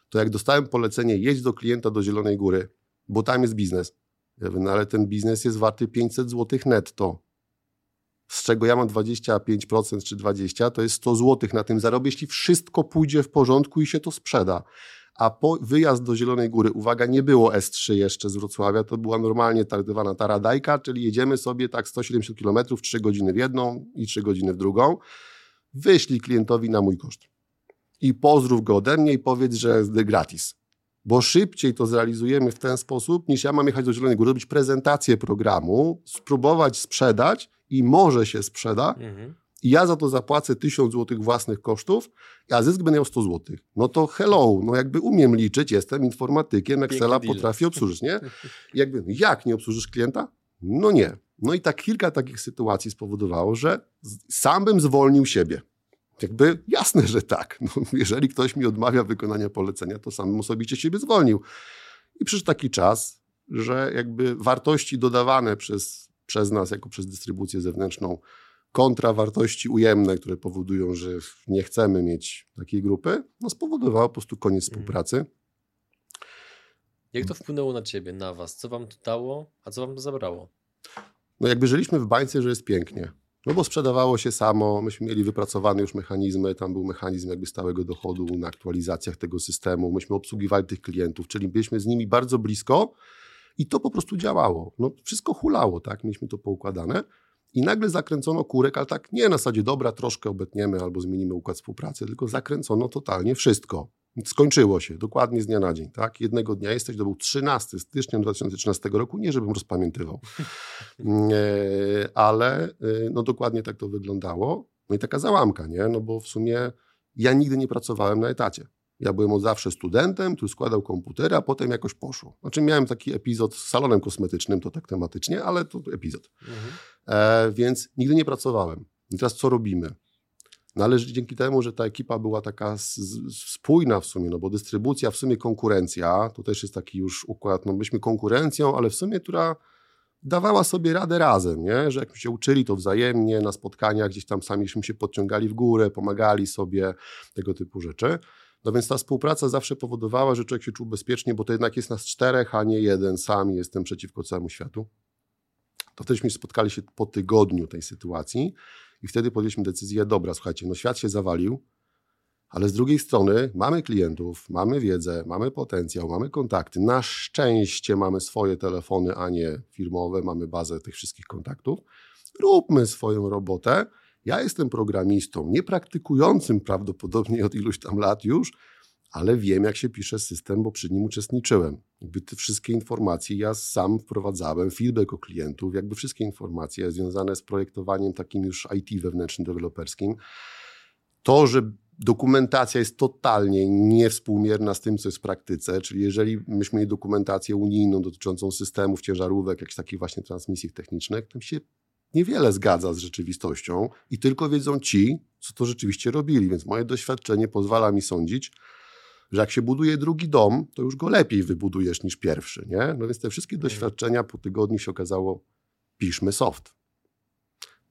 to jak dostałem polecenie, jedź do klienta do Zielonej Góry, bo tam jest biznes. Ja mówię, no ale ten biznes jest warty 500 zł netto z czego ja mam 25% czy 20%, to jest 100 zł na tym zarobię, jeśli wszystko pójdzie w porządku i się to sprzeda. A po wyjazd do Zielonej Góry, uwaga, nie było S3 jeszcze z Wrocławia, to była normalnie zwana taradajka, czyli jedziemy sobie tak 170 km, 3 godziny w jedną i 3 godziny w drugą. Wyślij klientowi na mój koszt. I pozdrów go ode mnie i powiedz, że jest gratis. Bo szybciej to zrealizujemy w ten sposób, niż ja mam jechać do Zielonej Góry, robić prezentację programu, spróbować sprzedać, i może się sprzeda, mhm. i ja za to zapłacę 1000 zł własnych kosztów, a zysk będę miał 100 zł. No to hello, no jakby umiem liczyć, jestem informatykiem, Excela potrafię obsłużyć, nie? Jakby, jak nie obsłużysz klienta? No nie. No i tak kilka takich sytuacji spowodowało, że sam bym zwolnił siebie. Jakby jasne, że tak. No, jeżeli ktoś mi odmawia wykonania polecenia, to sam osobiście siebie zwolnił. I przyszedł taki czas, że jakby wartości dodawane przez przez nas, jako przez dystrybucję zewnętrzną, kontra wartości ujemne, które powodują, że nie chcemy mieć takiej grupy, no spowodowało po prostu koniec mhm. współpracy. Jak to wpłynęło na ciebie, na was? Co wam to dało, a co wam to zabrało? No jakby żyliśmy w bańce, że jest pięknie. No bo sprzedawało się samo, myśmy mieli wypracowane już mechanizmy, tam był mechanizm jakby stałego dochodu na aktualizacjach tego systemu, myśmy obsługiwali tych klientów, czyli byliśmy z nimi bardzo blisko, i to po prostu działało. No, wszystko hulało, tak? Mieliśmy to poukładane. I nagle zakręcono kurek, ale tak nie na zasadzie dobra, troszkę obetniemy albo zmienimy układ współpracy, tylko zakręcono totalnie wszystko. Skończyło się dokładnie z dnia na dzień. Tak? Jednego dnia jesteś, to był 13 stycznia 2013 roku, nie żebym rozpamiętywał, e, ale e, no dokładnie tak to wyglądało. No i taka załamka, nie? No bo w sumie ja nigdy nie pracowałem na etacie. Ja byłem od zawsze studentem, który składał komputery, a potem jakoś poszło. Znaczy miałem taki epizod z salonem kosmetycznym, to tak tematycznie, ale to epizod. Mhm. E, więc nigdy nie pracowałem. I teraz co robimy? No ale dzięki temu, że ta ekipa była taka spójna w sumie, no bo dystrybucja, w sumie konkurencja, to też jest taki już układ, no byliśmy konkurencją, ale w sumie, która dawała sobie radę razem, nie? że jak się uczyli, to wzajemnie na spotkaniach gdzieś tam samiśmy się podciągali w górę, pomagali sobie, tego typu rzeczy. No więc ta współpraca zawsze powodowała, że człowiek się czuł bezpiecznie, bo to jednak jest nas czterech, a nie jeden, sam jestem przeciwko całemu światu. To wtedyśmy spotkali się po tygodniu tej sytuacji i wtedy podjęliśmy decyzję, dobra, słuchajcie, no świat się zawalił, ale z drugiej strony mamy klientów, mamy wiedzę, mamy potencjał, mamy kontakty. Na szczęście mamy swoje telefony, a nie firmowe, mamy bazę tych wszystkich kontaktów. Róbmy swoją robotę. Ja jestem programistą, niepraktykującym prawdopodobnie od iluś tam lat już, ale wiem, jak się pisze system, bo przy nim uczestniczyłem. Jakby te wszystkie informacje ja sam wprowadzałem, feedback o klientów, jakby wszystkie informacje związane z projektowaniem takim już IT wewnętrznym, deweloperskim. To, że dokumentacja jest totalnie niewspółmierna z tym, co jest w praktyce, czyli jeżeli myśmy mieli dokumentację unijną dotyczącą systemów, ciężarówek, jakichś takich właśnie transmisji technicznych, tam się niewiele zgadza z rzeczywistością i tylko wiedzą ci, co to rzeczywiście robili, więc moje doświadczenie pozwala mi sądzić, że jak się buduje drugi dom, to już go lepiej wybudujesz niż pierwszy, nie? No więc te wszystkie mhm. doświadczenia po tygodniu się okazało, piszmy soft.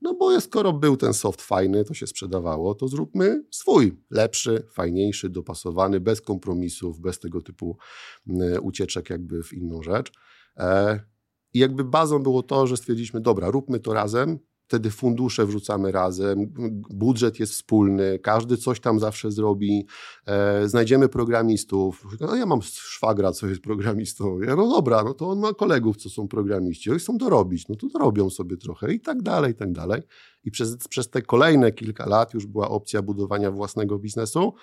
No bo skoro był ten soft fajny, to się sprzedawało, to zróbmy swój, lepszy, fajniejszy, dopasowany, bez kompromisów, bez tego typu y, ucieczek jakby w inną rzecz. E, I jakby bazą było to, że stwierdziliśmy, dobra, róbmy to razem, wtedy fundusze wrzucamy razem, budżet jest wspólny, każdy coś tam zawsze zrobi, e, znajdziemy programistów. No ja mam szwagra, co jest programistą. Ja, no dobra, no to on ma kolegów, co są programiści, oni chcą dorobić, no to robią sobie trochę i tak dalej, i tak dalej. I przez, przez te kolejne kilka lat już była opcja budowania własnego biznesu,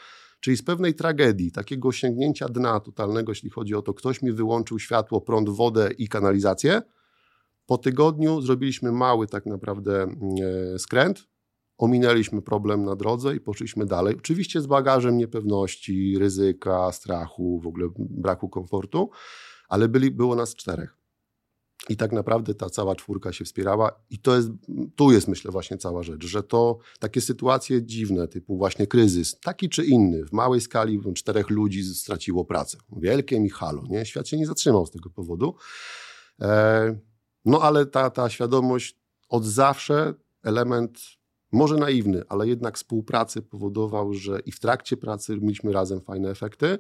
czyli z pewnej tragedii, takiego osiągnięcia dna totalnego, jeśli chodzi o to, ktoś mi wyłączył światło, prąd, wodę i kanalizację, po tygodniu zrobiliśmy mały tak naprawdę mm, e, skręt, ominęliśmy problem na drodze i poszliśmy dalej. Oczywiście z bagażem niepewności, ryzyka, strachu, w ogóle braku komfortu, ale byli, było nas czterech. I tak naprawdę ta cała czwórka się wspierała, i to jest, tu jest myślę właśnie cała rzecz, że to takie sytuacje dziwne, typu właśnie kryzys, taki czy inny, w małej skali czterech ludzi straciło pracę. Wielkie mi halo, nie? Świat się nie zatrzymał z tego powodu. E no ale ta, ta świadomość od zawsze, element może naiwny, ale jednak współpracy powodował, że i w trakcie pracy mieliśmy razem fajne efekty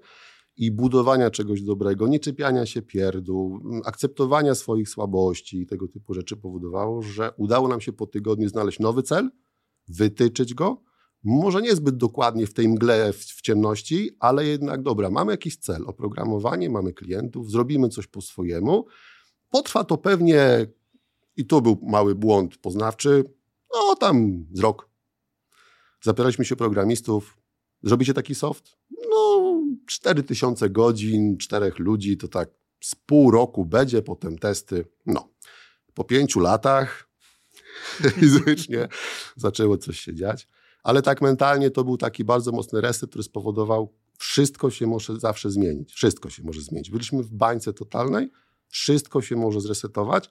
i budowania czegoś dobrego, nie czepiania się pierdół, akceptowania swoich słabości i tego typu rzeczy powodowało, że udało nam się po tygodniu znaleźć nowy cel, wytyczyć go, może niezbyt dokładnie w tej mgle, w, w ciemności, ale jednak dobra, mamy jakiś cel, oprogramowanie, mamy klientów, zrobimy coś po swojemu, Potrwa to pewnie, i to był mały błąd poznawczy, no tam z rok. Zapytaliśmy się programistów, zrobicie taki soft? No, 4000 godzin, czterech ludzi, to tak z pół roku będzie, potem testy. No, po pięciu latach fizycznie zaczęło coś się dziać. Ale tak mentalnie to był taki bardzo mocny reset, który spowodował, wszystko się może zawsze zmienić. Wszystko się może zmienić. Byliśmy w bańce totalnej, wszystko się może zresetować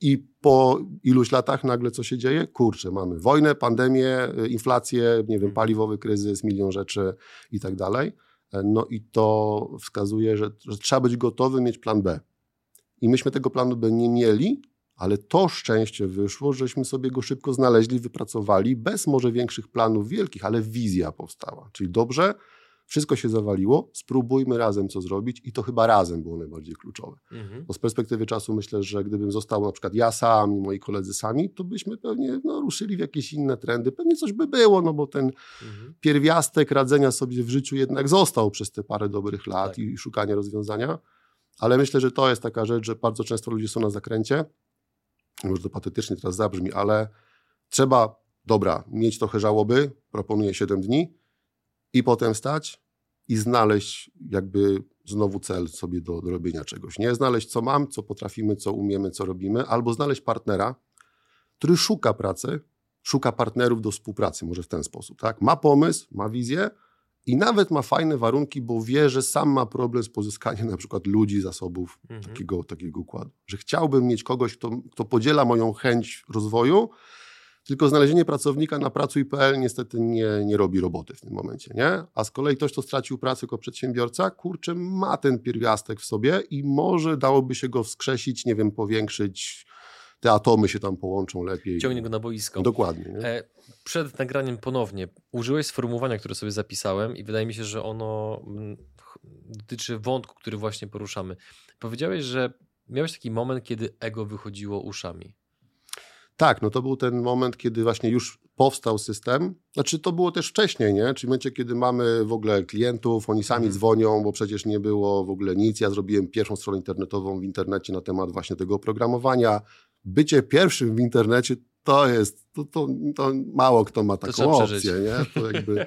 i po iluś latach nagle co się dzieje? Kurczę, mamy wojnę, pandemię, y, inflację, nie wiem, paliwowy kryzys, milion rzeczy i tak dalej. E, no i to wskazuje, że, że trzeba być gotowy mieć plan B. I myśmy tego planu B nie mieli, ale to szczęście wyszło, żeśmy sobie go szybko znaleźli, wypracowali, bez może większych planów wielkich, ale wizja powstała. Czyli dobrze, wszystko się zawaliło, spróbujmy razem co zrobić i to chyba razem było najbardziej kluczowe. Mhm. Bo z perspektywy czasu myślę, że gdybym został na przykład ja sam i moi koledzy sami, to byśmy pewnie no, ruszyli w jakieś inne trendy. Pewnie coś by było, no bo ten mhm. pierwiastek radzenia sobie w życiu jednak został przez te parę dobrych lat tak. i szukania rozwiązania. Ale myślę, że to jest taka rzecz, że bardzo często ludzie są na zakręcie. Może to patetycznie teraz zabrzmi, ale trzeba, dobra, mieć trochę żałoby, proponuję 7 dni, i potem stać i znaleźć jakby znowu cel sobie do, do robienia czegoś. Nie znaleźć, co mam, co potrafimy, co umiemy, co robimy, albo znaleźć partnera, który szuka pracy, szuka partnerów do współpracy, może w ten sposób. Tak? Ma pomysł, ma wizję i nawet ma fajne warunki, bo wie, że sam ma problem z pozyskaniem na przykład ludzi, zasobów mhm. takiego, takiego układu. Że chciałbym mieć kogoś, kto, kto podziela moją chęć rozwoju, tylko znalezienie pracownika na pracuj.pl niestety nie, nie robi roboty w tym momencie, nie? A z kolei ktoś, kto stracił pracę jako przedsiębiorca, kurczę, ma ten pierwiastek w sobie i może dałoby się go wskrzesić, nie wiem, powiększyć, te atomy się tam połączą lepiej. Ciągnie go na boisko. Dokładnie. Nie? E, przed nagraniem ponownie użyłeś sformułowania, które sobie zapisałem i wydaje mi się, że ono mm, dotyczy wątku, który właśnie poruszamy. Powiedziałeś, że miałeś taki moment, kiedy ego wychodziło uszami. Tak, no to był ten moment, kiedy właśnie już powstał system. Znaczy to było też wcześniej, nie? Czyli w momencie, kiedy mamy w ogóle klientów, oni sami mhm. dzwonią, bo przecież nie było w ogóle nic. Ja zrobiłem pierwszą stronę internetową w internecie na temat właśnie tego oprogramowania. Bycie pierwszym w internecie to jest, to, to, to mało kto ma taką opcję, nie? To jakby...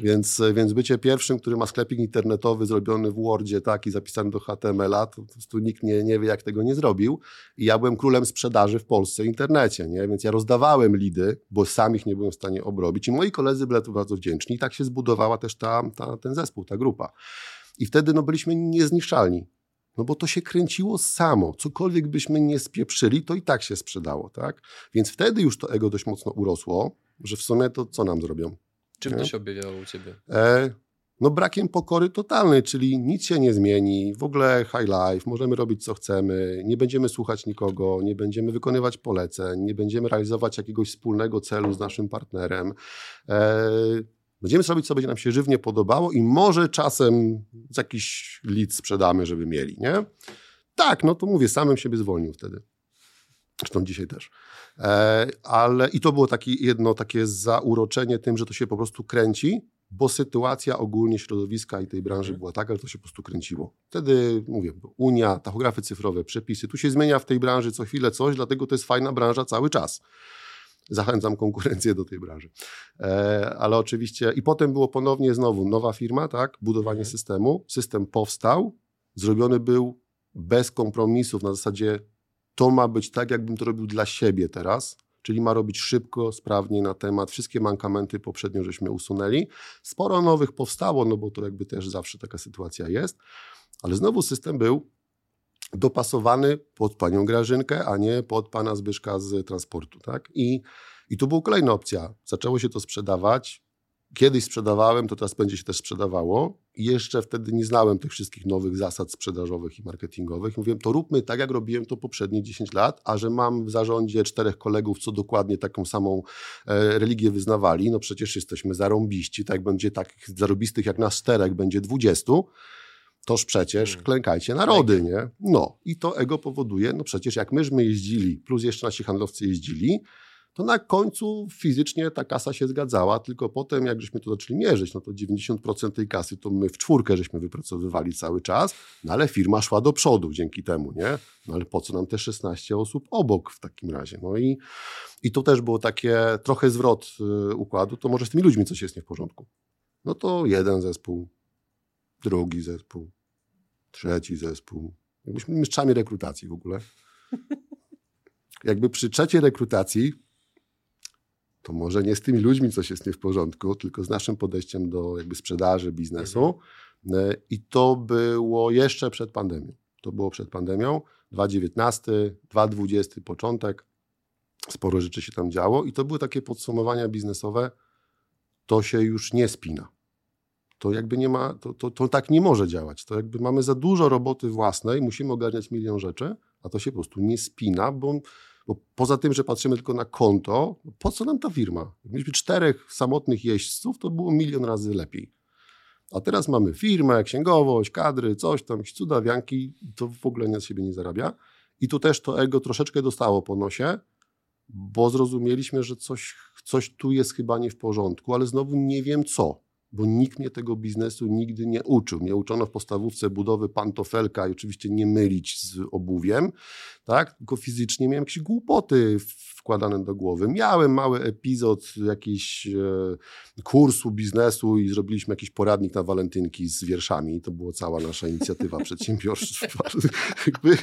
Więc, więc bycie pierwszym, który ma sklepik internetowy zrobiony w Wordzie tak, i zapisany do HTML-a, to po prostu nikt nie, nie wie, jak tego nie zrobił. I ja byłem królem sprzedaży w Polsce w internecie, nie? więc ja rozdawałem lidy, bo sam ich nie byłem w stanie obrobić. I moi koledzy byli tu bardzo wdzięczni. I tak się zbudowała też ta, ta, ten zespół, ta grupa. I wtedy no, byliśmy niezniszczalni. No bo to się kręciło samo. Cokolwiek byśmy nie spieprzyli, to i tak się sprzedało, tak? Więc wtedy już to ego dość mocno urosło, że w sumie to co nam zrobią? Czym nie? to się objawiało u ciebie? E, no brakiem pokory totalnej, czyli nic się nie zmieni, w ogóle high life, możemy robić co chcemy, nie będziemy słuchać nikogo, nie będziemy wykonywać poleceń, nie będziemy realizować jakiegoś wspólnego celu z naszym partnerem. E, będziemy zrobić, co będzie nam się żywnie podobało i może czasem jakiś lead sprzedamy, żeby mieli, nie? Tak, no to mówię, samym siebie zwolnił wtedy. Zresztą dzisiaj też. E, ale i to było takie jedno takie zauroczenie tym, że to się po prostu kręci, bo sytuacja ogólnie środowiska i tej branży była taka, że to się po prostu kręciło. Wtedy, mówię, Unia, tachografy cyfrowe, przepisy, tu się zmienia w tej branży co chwilę coś, dlatego to jest fajna branża cały czas. Zachęcam konkurencję do tej branży. E, ale oczywiście, i potem było ponownie znowu nowa firma, tak, budowanie mhm. systemu. System powstał, zrobiony był bez kompromisów, na zasadzie to ma być tak, jakbym to robił dla siebie teraz, czyli ma robić szybko, sprawnie na temat. Wszystkie mankamenty poprzednio żeśmy usunęli. Sporo nowych powstało, no bo to jakby też zawsze taka sytuacja jest, ale znowu system był dopasowany pod panią Grażynkę, a nie pod pana Zbyszka z transportu. Tak? I, I tu była kolejna opcja. Zaczęło się to sprzedawać, Kiedyś sprzedawałem, to teraz będzie się też sprzedawało. I jeszcze wtedy nie znałem tych wszystkich nowych zasad sprzedażowych i marketingowych. Mówiłem, to róbmy tak, jak robiłem to poprzednie 10 lat, a że mam w zarządzie czterech kolegów, co dokładnie taką samą e, religię wyznawali, no przecież jesteśmy zarąbiści, tak będzie takich zarobistych jak nas czterech, będzie 20, toż przecież hmm. klękajcie narody, nie? No i to ego powoduje, no przecież jak myśmy jeździli, plus jeszcze nasi handlowcy jeździli, to na końcu fizycznie ta kasa się zgadzała, tylko potem jak żeśmy to zaczęli mierzyć, no to 90% tej kasy to my w czwórkę żeśmy wypracowywali cały czas, no ale firma szła do przodu dzięki temu, nie? No ale po co nam te 16 osób obok w takim razie? No i, i to też było takie trochę zwrot y, układu, to może z tymi ludźmi coś jest nie w porządku. No to jeden zespół, drugi zespół, trzeci zespół. Jakbyśmy mistrzami rekrutacji w ogóle. Jakby przy trzeciej rekrutacji to może nie z tymi ludźmi coś jest nie w porządku, tylko z naszym podejściem do jakby sprzedaży, biznesu. Mhm. E, I to było jeszcze przed pandemią. To było przed pandemią. 2019, 2020 początek. Sporo rzeczy się tam działo i to były takie podsumowania biznesowe. To się już nie spina. To jakby nie ma, to, to, to tak nie może działać. To jakby mamy za dużo roboty własnej, musimy ogarniać milion rzeczy, a to się po prostu nie spina, bo bo poza tym, że patrzymy tylko na konto, po co nam ta firma? Mieliśmy czterech samotnych jeźdźców, to było milion razy lepiej. A teraz mamy firmę, księgowość, kadry, coś tam, cudawianki, to w ogóle na siebie nie zarabia. I tu też to ego troszeczkę dostało po nosie, bo zrozumieliśmy, że coś, coś tu jest chyba nie w porządku, ale znowu nie wiem co bo nikt mnie tego biznesu nigdy nie uczył. Mnie uczono w podstawówce budowy pantofelka i oczywiście nie mylić z obuwiem, tak? tylko fizycznie miałem jakieś głupoty wkładane do głowy. Miałem mały epizod jakiś e, kursu biznesu i zrobiliśmy jakiś poradnik na walentynki z wierszami. To była cała nasza inicjatywa przedsiębiorstwa. Jakby,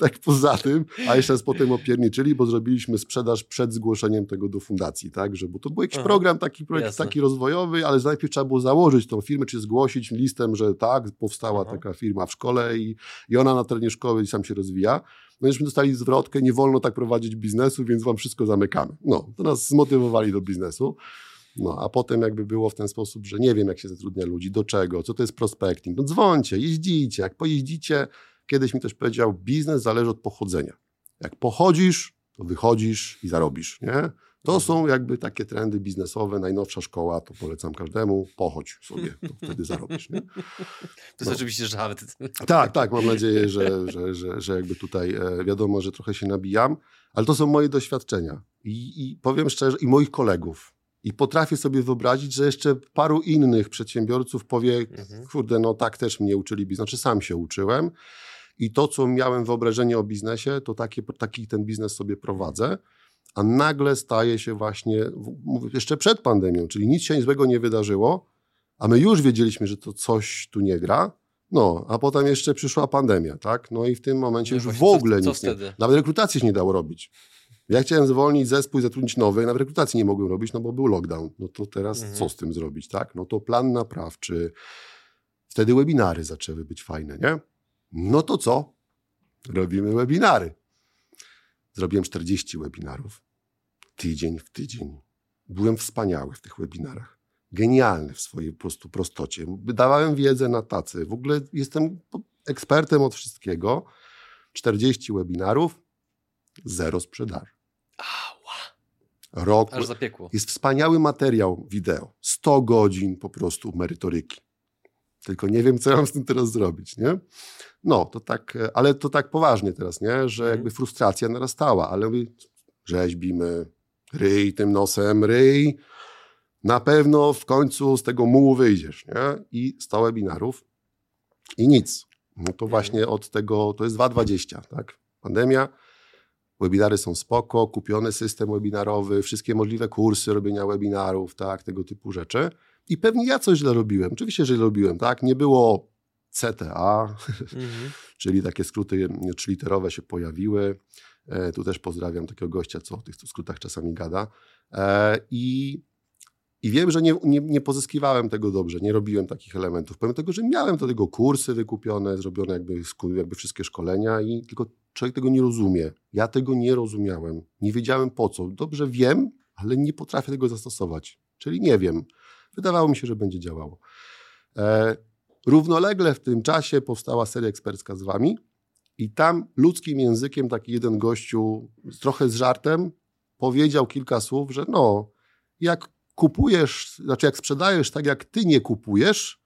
tak poza tym, a jeszcze raz potem opierniczyli, bo zrobiliśmy sprzedaż przed zgłoszeniem tego do fundacji, tak, że, bo to był jakiś Aha, program, taki projekt taki rozwojowy, ale najpierw trzeba było założyć tą firmę, czy zgłosić listem, że tak, powstała Aha. taka firma w szkole i, i ona na terenie szkoły sam się rozwija. No żeśmy dostali zwrotkę, nie wolno tak prowadzić biznesu, więc wam wszystko zamykamy. No, to nas zmotywowali do biznesu. No, a potem jakby było w ten sposób, że nie wiem, jak się zatrudnia ludzi, do czego, co to jest prospecting. No dzwońcie, jeździcie. Jak pojeździcie, kiedyś mi też powiedział, biznes zależy od pochodzenia. Jak pochodzisz, to wychodzisz i zarobisz, nie? To są jakby takie trendy biznesowe, najnowsza szkoła, to polecam każdemu, pochodź sobie, to wtedy zarobisz. Nie? To jest no. oczywiście żart. Tak, tak, mam nadzieję, że, że, że, że jakby tutaj e, wiadomo, że trochę się nabijam, ale to są moje doświadczenia i, i powiem szczerze, i moich kolegów. I potrafię sobie wyobrazić, że jeszcze paru innych przedsiębiorców powie, mhm. kurde, no tak też mnie uczyli biznes, znaczy sam się uczyłem i to, co miałem wyobrażenie o biznesie, to taki, taki ten biznes sobie prowadzę a nagle staje się właśnie, jeszcze przed pandemią, czyli nic się złego nie wydarzyło, a my już wiedzieliśmy, że to coś tu nie gra, no, a potem jeszcze przyszła pandemia, tak? No i w tym momencie no już w ogóle co, co nic nie, nawet rekrutacji się nie dało robić. Ja chciałem zwolnić zespół i zatrudnić nowy, nawet rekrutacji nie mogłem robić, no bo był lockdown. No to teraz mhm. co z tym zrobić, tak? No to plan naprawczy. Wtedy webinary zaczęły być fajne, nie? No to co? Robimy webinary. Zrobiłem 40 webinarów. Tydzień w tydzień. Byłem wspaniały w tych webinarach. Genialny w swojej po prostu prostocie. Dawałem wiedzę na tacy. W ogóle jestem ekspertem od wszystkiego. 40 webinarów, zero sprzedaży. Ała. Rok. Aż zapiekło. Jest wspaniały materiał wideo. 100 godzin po prostu merytoryki. Tylko nie wiem, co mam z tym teraz zrobić, nie? No, to tak, ale to tak poważnie teraz, nie? Że mhm. jakby frustracja narastała, ale mówię, rzeźbimy, ryj tym nosem, ryj, na pewno w końcu z tego mułu wyjdziesz, nie? I 100 webinarów i nic. No to mhm. właśnie od tego, to jest 2,20, tak? Pandemia, webinary są spoko, kupiony system webinarowy, wszystkie możliwe kursy robienia webinarów, tak, tego typu rzeczy. I pewnie ja coś źle robiłem. Oczywiście, że robiłem, tak? Nie było CTA, mhm. czyli takie skróty trzyliterowe się pojawiły. E, tu też pozdrawiam takiego gościa, co o tych skrótach czasami gada. E, I, i wiem, że nie, nie, nie, pozyskiwałem tego dobrze, nie robiłem takich elementów. Pomimo tego, że miałem do tego kursy wykupione, zrobione jakby, jakby wszystkie szkolenia i tylko człowiek tego nie rozumie. Ja tego nie rozumiałem. Nie wiedziałem po co. Dobrze wiem, ale nie potrafię tego zastosować. Czyli nie wiem. Wydawało mi się, że będzie działało. E, równolegle w tym czasie powstała seria ekspercka z wami i tam ludzkim językiem taki jeden gościu, trochę z żartem, powiedział kilka słów, że no, jak kupujesz, znaczy jak sprzedajesz tak, jak ty nie kupujesz,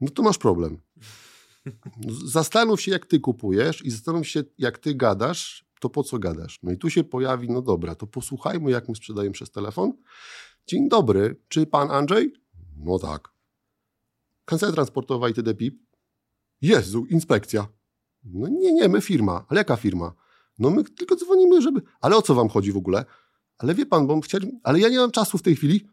no to masz problem. Zastanów się, jak ty kupujesz i zastanów się, jak ty gadasz, to po co gadasz? No i tu się pojawi, no dobra, to posłuchajmy, jak my sprzedajemy przez telefon. Dzień dobry, czy pan Andrzej? No tak. Kancelaria transportowa i TD PIP? Jezu, inspekcja. No nie, nie, my firma. Ale jaka firma? No my tylko dzwonimy, żeby... Ale o co wam chodzi w ogóle? Ale wie pan, bo chciałem... Ale ja nie mam czasu w tej chwili.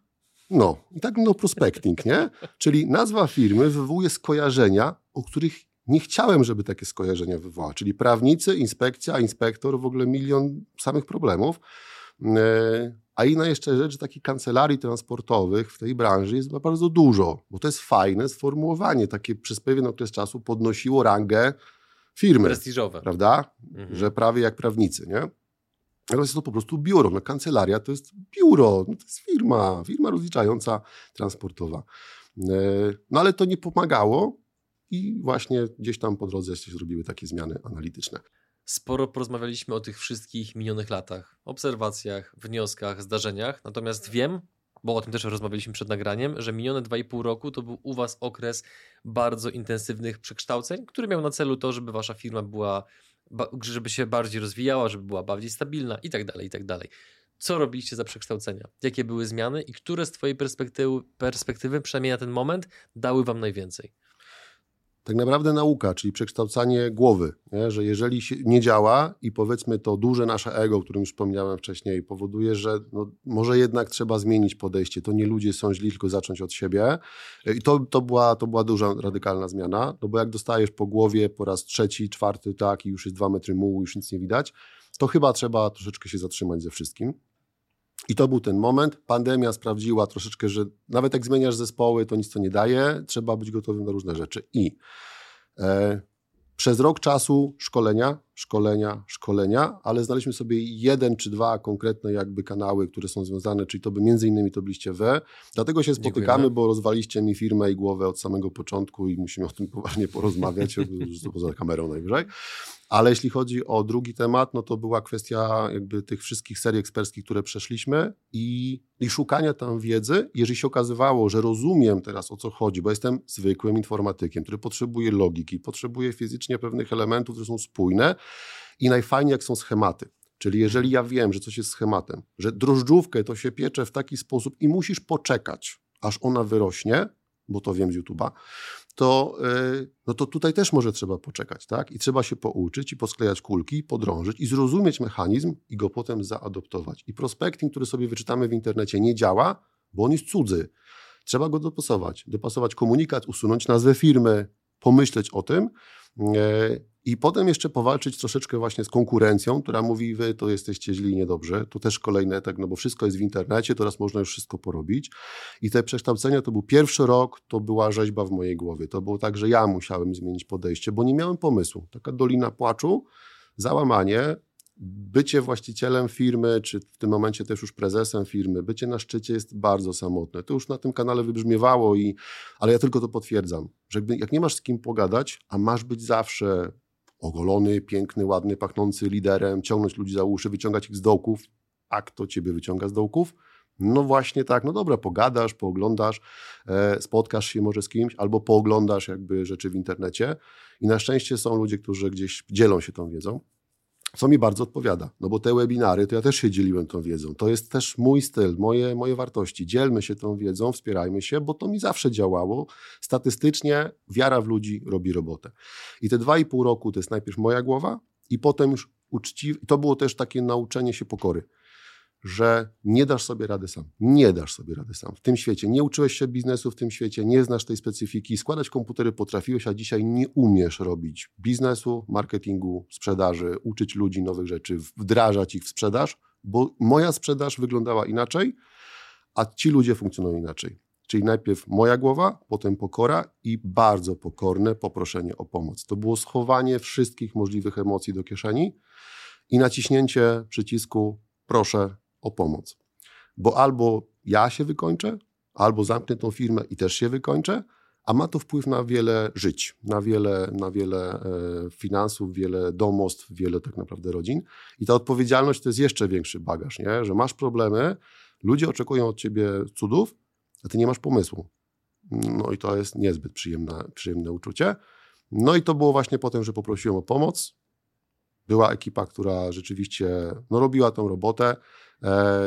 No, i tak no prospecting, nie? Czyli nazwa firmy wywołuje skojarzenia, o których nie chciałem, żeby takie skojarzenia wywołała. Czyli prawnicy, inspekcja, inspektor, w ogóle milion samych problemów. A inna jeszcze rzecz, takich kancelarii transportowych w tej branży jest bardzo dużo, bo to jest fajne sformułowanie. Takie przez pewien okres czasu podnosiło rangę firmy. Prestiżowe. Prawda? Mhm. Że prawie jak prawnicy, nie? Ale jest to po prostu biuro. No, kancelaria to jest biuro, no, to jest firma, firma rozliczająca transportowa. E, no ale to nie pomagało i właśnie gdzieś tam po drodze się zrobiły takie zmiany analityczne. Sporo porozmawialiśmy o tych wszystkich minionych latach, obserwacjach, wnioskach, zdarzeniach, natomiast wiem, bo o tym też rozmawialiśmy przed nagraniem, że minione 2,5 roku to był u Was okres bardzo intensywnych przekształceń, który miał na celu to, żeby Wasza firma była, żeby się bardziej rozwijała, żeby była bardziej stabilna i tak dalej, i tak dalej. Co robiliście za przekształcenia? Jakie były zmiany i które z Twojej perspektywy, perspektywy, przynajmniej na ten moment, dały Wam najwięcej? Tak naprawdę nauka, czyli przekształcanie głowy, nie? że jeżeli się nie działa i powiedzmy to duże nasze ego, o którym już wspomniałem wcześniej, powoduje, że no, może jednak trzeba zmienić podejście. To nie ludzie są źli, tylko zacząć od siebie. I to, to, była, to była duża, radykalna zmiana, no bo jak dostajesz po głowie po raz trzeci, czwarty, tak i już jest dwa metry mułu, już nic nie widać, to chyba trzeba troszeczkę się zatrzymać ze wszystkim. I to był ten moment. Pandemia sprawdziła troszeczkę, że nawet jak zmieniasz zespoły, to nic to nie daje. Trzeba być gotowym na różne rzeczy. I e, przez rok czasu szkolenia, szkolenia, szkolenia, ale znaleźliśmy sobie jeden czy dwa konkretne jakby kanały, które są związane, czyli to by między innymi to byliście wy. Dlatego się spotykamy, Dziękujemy. bo rozwaliście mi firmę i głowę od samego początku i musimy o tym poważnie porozmawiać, poza kamerą najwyżej. Ale jeśli chodzi o drugi temat, no to była kwestia jakby tych wszystkich serii eksperckich, które przeszliśmy i, i szukania tam wiedzy. Jeżeli się okazywało, że rozumiem teraz o co chodzi, bo jestem zwykłym informatykiem, który potrzebuje logiki, potrzebuje fizycznie pewnych elementów, które są spójne i najfajniej jak są schematy. Czyli jeżeli ja wiem, że coś jest schematem, że drożdżówkę to się piecze w taki sposób i musisz poczekać, aż ona wyrośnie, bo to wiem z YouTube'a, to, e, no to tutaj też może trzeba poczekać, tak? I trzeba się pouczyć i posklejać kulki, podrążyć i zrozumieć mechanizm i go potem zaadoptować. I prospecting, który sobie wyczytamy w internecie, nie działa, bo on jest cudzy. Trzeba go dopasować. Dopasować komunikat, usunąć nazwę firmy, pomyśleć o tym e, i potem jeszcze powalczyć troszeczkę właśnie z konkurencją, która mówi, wy to jesteście źli i niedobrzy. Tu też kolejny tak, no bo wszystko jest w internecie, teraz można już wszystko porobić. I te przekształcenia to był pierwszy rok, to była rzeźba w mojej głowie. To było tak, że ja musiałem zmienić podejście, bo nie miałem pomysłu. Taka dolina płaczu, załamanie, bycie właścicielem firmy, czy w tym momencie też już prezesem firmy, bycie na szczycie jest bardzo samotne. To już na tym kanale wybrzmiewało, i, ale ja tylko to potwierdzam, że jak nie masz z kim pogadać, a masz być zawsze ogolony, piękny, ładny, pachnący liderem, ciągnąć ludzi za uszy, wyciągać ich z dołków. A kto ciebie wyciąga z dołków? No właśnie tak, no dobra, pogadasz, pooglądasz, e, spotkasz się może z kimś, albo pooglądasz jakby rzeczy w internecie i na szczęście są ludzie, którzy gdzieś dzielą się tą wiedzą co mi bardzo odpowiada. No bo te webinary, to ja też się dzieliłem tą wiedzą. To jest też mój styl, moje, moje wartości. Dzielmy się tą wiedzą, wspierajmy się, bo to mi zawsze działało. Statystycznie wiara w ludzi robi robotę. I te dwa i pół roku to jest najpierw moja głowa i potem już uczciwie. To było też takie nauczenie się pokory że nie dasz sobie rady sam. Nie dasz sobie rady sam. W tym świecie nie uczyłeś się biznesu, w tym świecie nie znasz tej specyfiki. Składać komputery potrafiłeś, a dzisiaj nie umiesz robić biznesu, marketingu, sprzedaży, uczyć ludzi nowych rzeczy, wdrażać ich w sprzedaż, bo moja sprzedaż wyglądała inaczej, a ci ludzie funkcjonują inaczej. Czyli najpierw moja głowa, potem pokora i bardzo pokorne poproszenie o pomoc. To było schowanie wszystkich możliwych emocji do kieszeni i naciśnięcie przycisku proszę, o pomoc. Bo albo ja się wykończę, albo zamknę tą firmę i też się wykończę, a ma to wpływ na wiele żyć, na wiele, na wiele e, finansów, wiele domostw, wiele tak naprawdę rodzin. I ta odpowiedzialność to jest jeszcze większy bagaż, nie? że masz problemy, ludzie oczekują od ciebie cudów, a ty nie masz pomysłu. No i to jest niezbyt przyjemne, przyjemne uczucie. No i to było właśnie potem, że poprosiłem o pomoc. Była ekipa, która rzeczywiście no, robiła tą robotę. E,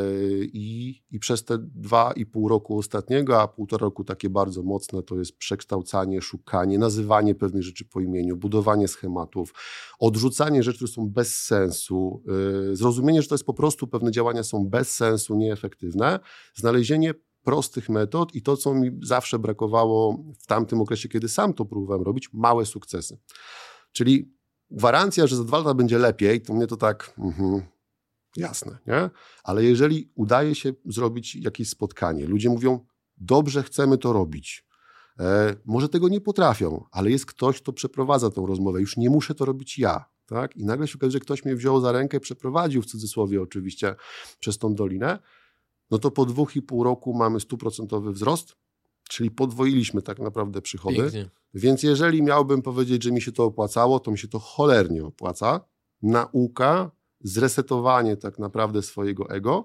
I, I przez te dwa i pół roku ostatniego, a półtora roku takie bardzo mocne, to jest przekształcanie, szukanie, nazywanie pewnych rzeczy po imieniu, budowanie schematów, odrzucanie rzeczy, które są bez sensu, e, zrozumienie, że to jest po prostu pewne działania są bez sensu, nieefektywne, znalezienie prostych metod i to, co mi zawsze brakowało w tamtym okresie, kiedy sam to próbowałem robić, małe sukcesy. Czyli gwarancja, że za dwa lata będzie lepiej, to mnie to tak... Mm Jasne, nie? Ale jeżeli udaje się zrobić jakieś spotkanie, ludzie mówią, dobrze chcemy to robić. E, może tego nie potrafią, ale jest ktoś, kto przeprowadza tą rozmowę. Już nie muszę to robić ja. Tak? I nagle się okazuje, że ktoś mnie wziął za rękę, przeprowadził w cudzysłowie oczywiście przez tą dolinę. No to po dwóch i pół roku mamy stuprocentowy wzrost, czyli podwoiliśmy tak naprawdę przychody. Pięknie. Więc jeżeli miałbym powiedzieć, że mi się to opłacało, to mi się to cholernie opłaca. Nauka zresetowanie tak naprawdę swojego ego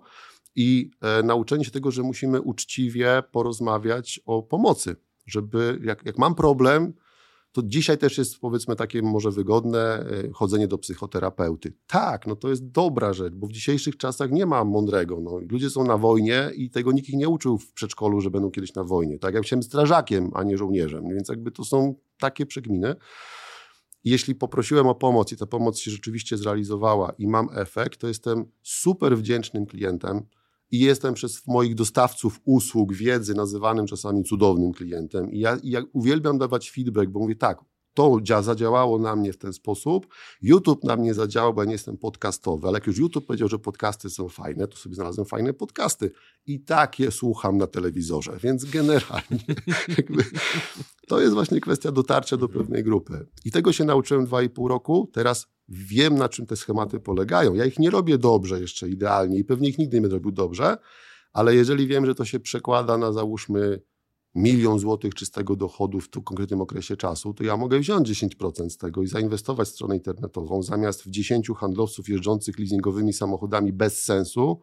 i e, nauczenie się tego, że musimy uczciwie porozmawiać o pomocy, żeby jak, jak mam problem, to dzisiaj też jest powiedzmy takie może wygodne e, chodzenie do psychoterapeuty. Tak, no to jest dobra rzecz, bo w dzisiejszych czasach nie ma mądrego. No, ludzie są na wojnie i tego nikt ich nie uczył w przedszkolu, że będą kiedyś na wojnie. Tak, ja chciałem strażakiem, a nie żołnierzem, więc jakby to są takie przegminy. Jeśli poprosiłem o pomoc i ta pomoc się rzeczywiście zrealizowała i mam efekt, to jestem super wdzięcznym klientem i jestem przez moich dostawców usług, wiedzy nazywanym czasami cudownym klientem. I ja, i ja uwielbiam dawać feedback, bo mówię tak, to zadziałało na mnie w ten sposób. YouTube na mnie zadziałał, bo ja nie jestem podcastowy, ale jak już YouTube powiedział, że podcasty są fajne, to sobie znalazłem fajne podcasty. I tak je słucham na telewizorze, więc generalnie to jest właśnie kwestia dotarcia do pewnej grupy. I tego się nauczyłem dwa i pół roku. Teraz wiem, na czym te schematy polegają. Ja ich nie robię dobrze jeszcze idealnie i pewnie ich nigdy nie będę robił dobrze, ale jeżeli wiem, że to się przekłada na załóżmy milion złotych czystego dochodu w tym konkretnym okresie czasu, to ja mogę wziąć 10% z tego i zainwestować w stronę internetową zamiast w 10 handlowców jeżdżących leasingowymi samochodami bez sensu,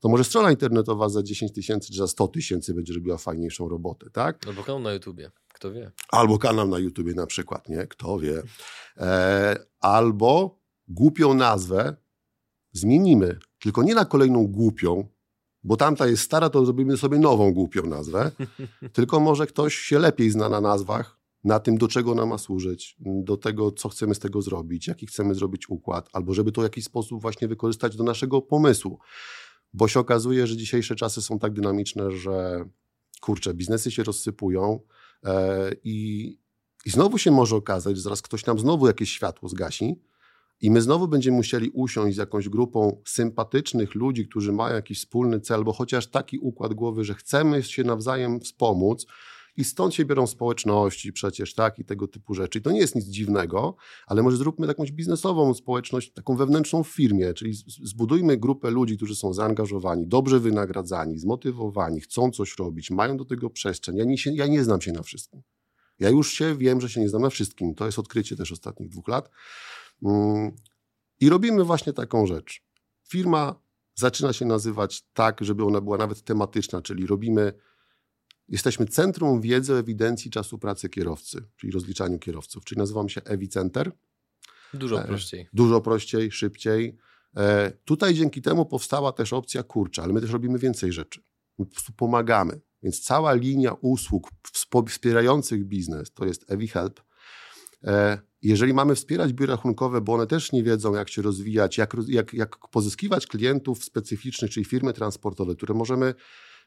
to może strona internetowa za 10 tysięcy czy za 100 tysięcy będzie robiła fajniejszą robotę, tak? Albo kanał na YouTubie, kto wie. Albo kanał na YouTubie na przykład, nie? Kto wie. E, albo głupią nazwę zmienimy, tylko nie na kolejną głupią, bo tamta jest stara, to zrobimy sobie nową głupią nazwę, tylko może ktoś się lepiej zna na nazwach, na tym, do czego ona ma służyć, do tego, co chcemy z tego zrobić, jaki chcemy zrobić układ, albo żeby to w jakiś sposób właśnie wykorzystać do naszego pomysłu. Bo się okazuje, że dzisiejsze czasy są tak dynamiczne, że kurczę, biznesy się rozsypują e, i, i znowu się może okazać, że zaraz ktoś nam znowu jakieś światło zgasi, i my znowu będziemy musieli usiąść z jakąś grupą sympatycznych ludzi, którzy mają jakiś wspólny cel, bo chociaż taki układ głowy, że chcemy się nawzajem wspomóc, i stąd się biorą społeczności przecież, tak, i tego typu rzeczy. I to nie jest nic dziwnego, ale może zróbmy jakąś biznesową społeczność, taką wewnętrzną w firmie, czyli zbudujmy grupę ludzi, którzy są zaangażowani, dobrze wynagradzani, zmotywowani, chcą coś robić, mają do tego przestrzeń. Ja nie, się, ja nie znam się na wszystkim. Ja już się wiem, że się nie znam na wszystkim. To jest odkrycie też ostatnich dwóch lat. Mm, I robimy właśnie taką rzecz. Firma zaczyna się nazywać tak, żeby ona była nawet tematyczna, czyli robimy, jesteśmy Centrum Wiedzy o Ewidencji Czasu Pracy Kierowcy, czyli rozliczaniu kierowców, czyli nazywam się EwiCenter. Dużo e, prościej. Dużo prościej, szybciej. E, tutaj dzięki temu powstała też opcja kurcza, ale my też robimy więcej rzeczy. My po prostu pomagamy. Więc cała linia usług wspierających biznes to jest EwiHelp. Jeżeli mamy wspierać biura rachunkowe, bo one też nie wiedzą, jak się rozwijać, jak, jak, jak pozyskiwać klientów specyficznych, czyli firmy transportowe, które możemy,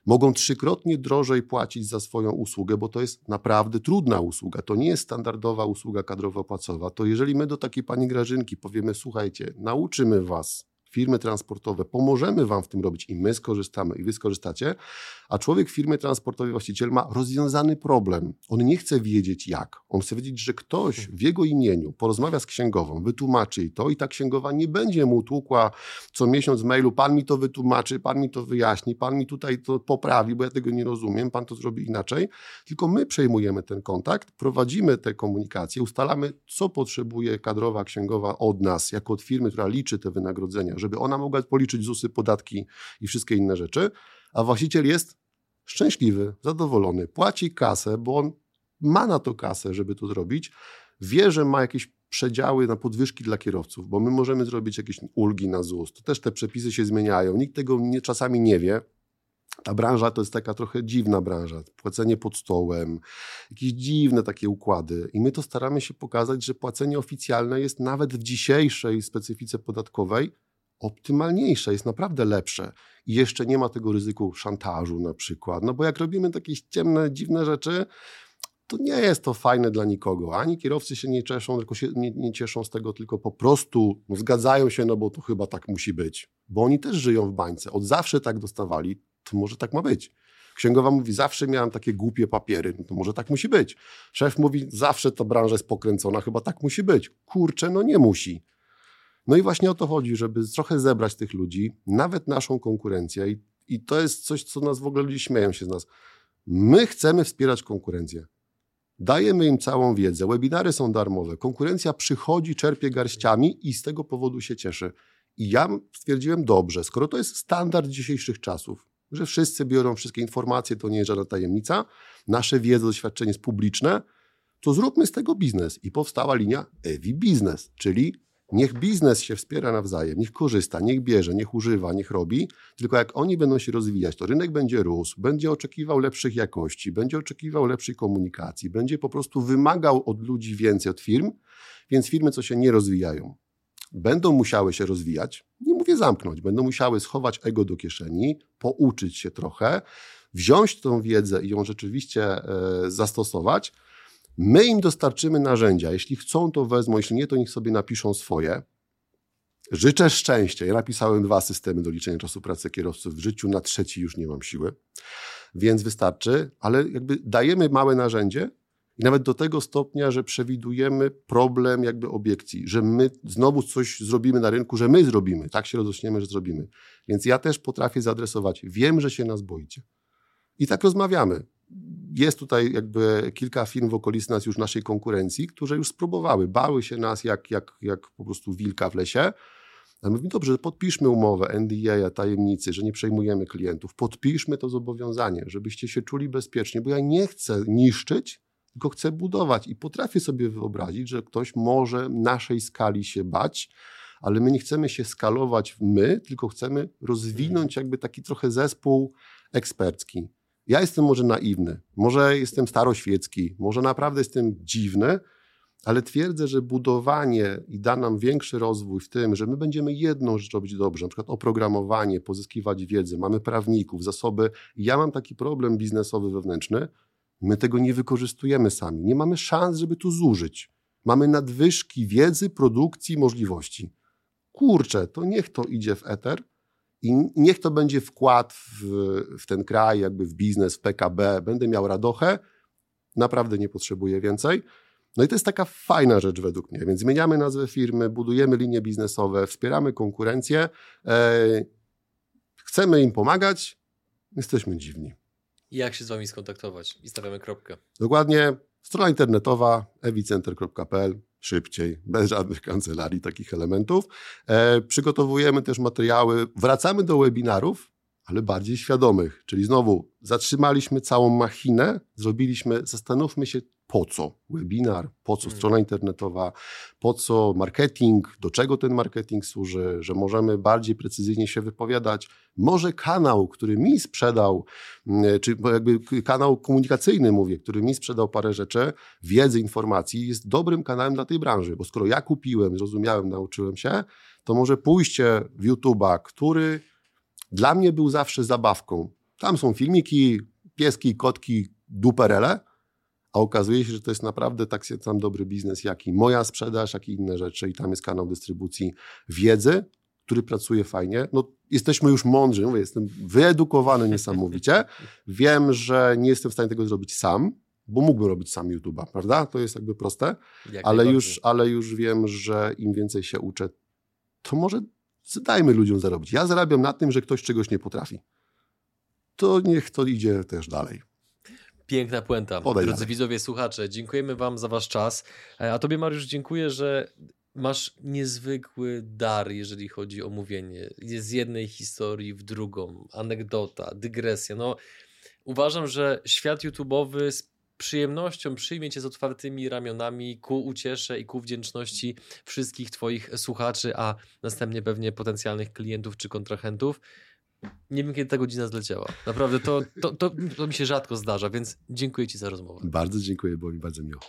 mogą trzykrotnie drożej płacić za swoją usługę, bo to jest naprawdę trudna usługa. To nie jest standardowa usługa kadrowo-płacowa. To jeżeli my do takiej pani Grażynki powiemy, słuchajcie, nauczymy was firmy transportowe, pomożemy Wam w tym robić i my skorzystamy, i Wy skorzystacie, a człowiek firmy transportowej, właściciel ma rozwiązany problem. On nie chce wiedzieć jak. On chce wiedzieć, że ktoś w jego imieniu porozmawia z księgową, wytłumaczy to i ta księgowa nie będzie mu tłukła co miesiąc mailu, pan mi to wytłumaczy, pan mi to wyjaśni, pan mi tutaj to poprawi, bo ja tego nie rozumiem, pan to zrobi inaczej. Tylko my przejmujemy ten kontakt, prowadzimy te komunikacje, ustalamy, co potrzebuje kadrowa księgowa od nas, jako od firmy, która liczy te wynagrodzenia, żeby ona mogła policzyć ZUSy, podatki i wszystkie inne rzeczy, a właściciel jest szczęśliwy, zadowolony, płaci kasę, bo on ma na to kasę, żeby to zrobić, wie, że ma jakieś przedziały na podwyżki dla kierowców, bo my możemy zrobić jakieś ulgi na ZUS. To też te przepisy się zmieniają. Nikt tego nie, czasami nie wie. Ta branża to jest taka trochę dziwna branża. Płacenie pod stołem, jakieś dziwne takie układy. I my to staramy się pokazać, że płacenie oficjalne jest nawet w dzisiejszej specyfice podatkowej optymalniejsze, jest naprawdę lepsze i jeszcze nie ma tego ryzyku szantażu na przykład. No bo jak robimy takie ciemne, dziwne rzeczy, to nie jest to fajne dla nikogo. Ani kierowcy się nie cieszą, tylko się nie, nie cieszą z tego, tylko po prostu no, zgadzają się, no bo to chyba tak musi być. Bo oni też żyją w bańce. Od zawsze tak dostawali, to może tak ma być. Księgowa mówi, zawsze miałem takie głupie papiery, no to może tak musi być. Szef mówi, zawsze ta branża jest pokręcona, chyba tak musi być. Kurczę, no nie musi. No i właśnie o to chodzi, żeby trochę zebrać tych ludzi, nawet naszą konkurencję. I, I, to jest coś, co nas w ogóle ludzie śmieją się z nas. My chcemy wspierać konkurencję. Dajemy im całą wiedzę. Webinary są darmowe. Konkurencja przychodzi, czerpie garściami i z tego powodu się cieszy. I ja stwierdziłem, dobrze, skoro to jest standard dzisiejszych czasów, że wszyscy biorą wszystkie informacje, to nie jest żadna tajemnica, nasze wiedze, doświadczenie jest publiczne, to zróbmy z tego biznes. I powstała linia Evi Business, czyli Niech biznes się wspiera nawzajem, niech korzysta, niech bierze, niech używa, niech robi, tylko jak oni będą się rozwijać, to rynek będzie rósł, będzie oczekiwał lepszych jakości, będzie oczekiwał lepszej komunikacji, będzie po prostu wymagał od ludzi więcej, od firm, więc firmy, co się nie rozwijają, będą musiały się rozwijać, nie mówię zamknąć, będą musiały schować ego do kieszeni, pouczyć się trochę, wziąć tą wiedzę i ją rzeczywiście e, zastosować. My im dostarczymy narzędzia. Jeśli chcą, to wezmą, jeśli nie, to niech sobie napiszą swoje. Życzę szczęścia. Ja napisałem dwa systemy do liczenia czasu pracy kierowców w życiu, na trzeci już nie mam siły, więc wystarczy, ale jakby dajemy małe narzędzie, i nawet do tego stopnia, że przewidujemy problem jakby obiekcji, że my znowu coś zrobimy na rynku, że my zrobimy, tak się rozośniemy, że zrobimy. Więc ja też potrafię zaadresować. Wiem, że się nas boicie. I tak rozmawiamy. Jest tutaj jakby kilka firm w okolicy nas już naszej konkurencji, które już spróbowały, bały się nas jak, jak, jak po prostu wilka w lesie. A my mówimy, dobrze, podpiszmy umowę NDA, tajemnicy, że nie przejmujemy klientów. Podpiszmy to zobowiązanie, żebyście się czuli bezpiecznie, bo ja nie chcę niszczyć, tylko chcę budować i potrafię sobie wyobrazić, że ktoś może naszej skali się bać, ale my nie chcemy się skalować my, tylko chcemy rozwinąć jakby taki trochę zespół ekspercki. Ja jestem może naiwny, może jestem staroświecki, może naprawdę jestem dziwny, ale twierdzę, że budowanie i da nam większy rozwój w tym, że my będziemy jedną rzecz robić dobrze, na przykład oprogramowanie, pozyskiwać wiedzę, mamy prawników, zasoby. Ja mam taki problem biznesowy wewnętrzny, My tego nie wykorzystujemy sami. Nie mamy szans, żeby tu zużyć. Mamy nadwyżki wiedzy, produkcji, możliwości. Kurczę, to niech to idzie w eter i niech to będzie wkład w, w ten kraj, jakby w biznes, w PKB. Będę miał radochę, naprawdę nie potrzebuję więcej. No i to jest taka fajna rzecz według mnie. Więc zmieniamy nazwę firmy, budujemy linie biznesowe, wspieramy konkurencję, e, chcemy im pomagać, jesteśmy dziwni. I jak się z Wami skontaktować? I stawiamy kropkę. Dokładnie. Strona internetowa ewicenter.pl szybciej, bez żadnych kancelarii, takich elementów. E, przygotowujemy też materiały. Wracamy do webinarów, ale bardziej świadomych. Czyli znowu zatrzymaliśmy całą machinę, zrobiliśmy, zastanówmy się, po co webinar, po co hmm. strona internetowa, po co marketing, do czego ten marketing służy, że możemy bardziej precyzyjnie się wypowiadać. Może kanał, który mi sprzedał, mm, czy jakby kanał komunikacyjny mówię, który mi sprzedał parę rzeczy, wiedzy, informacji, jest dobrym kanałem dla tej branży, bo skoro ja kupiłem, zrozumiałem, nauczyłem się, to może pójście w YouTube'a, który dla mnie był zawsze zabawką. Tam są filmiki, pieski, kotki, duperele, a okazuje się, że to jest naprawdę tak sam dobry biznes, jak i moja sprzedaż, jak i inne rzeczy i tam jest kanał dystrybucji wiedzy, który pracuje fajnie. No, jesteśmy już mądrzy, mówię, jestem wyedukowany niesamowicie. Wiem, że nie jestem w stanie tego zrobić sam, bo mógłbym robić sam YouTube'a, prawda? To jest jakby proste, ale już, ale już wiem, że im więcej się uczę, to może dajmy ludziom zarobić. Ja zarabiam na tym, że ktoś czegoś nie potrafi. To niech to idzie też dalej. Piękna puenta. Podaj Drodzy dalej. widzowie, słuchacze, dziękujemy Wam za Wasz czas. E, a Tobie, Mariusz, dziękuję, że masz niezwykły dar, jeżeli chodzi o mówienie. Z jednej historii w drugą, anegdota, dygresja. No, uważam, że świat YouTube'owy z przyjemnością przyjmie Cię z otwartymi ramionami ku uciesze i ku wdzięczności wszystkich Twoich słuchaczy, a następnie pewnie potencjalnych klientów czy kontrahentów. Nie wiem, kiedy ta godzina zleciała. Naprawdę to, to, to, to mi się rzadko zdarza, więc dziękuję Ci za rozmowę. Bardzo dziękuję, było mi bardzo miło.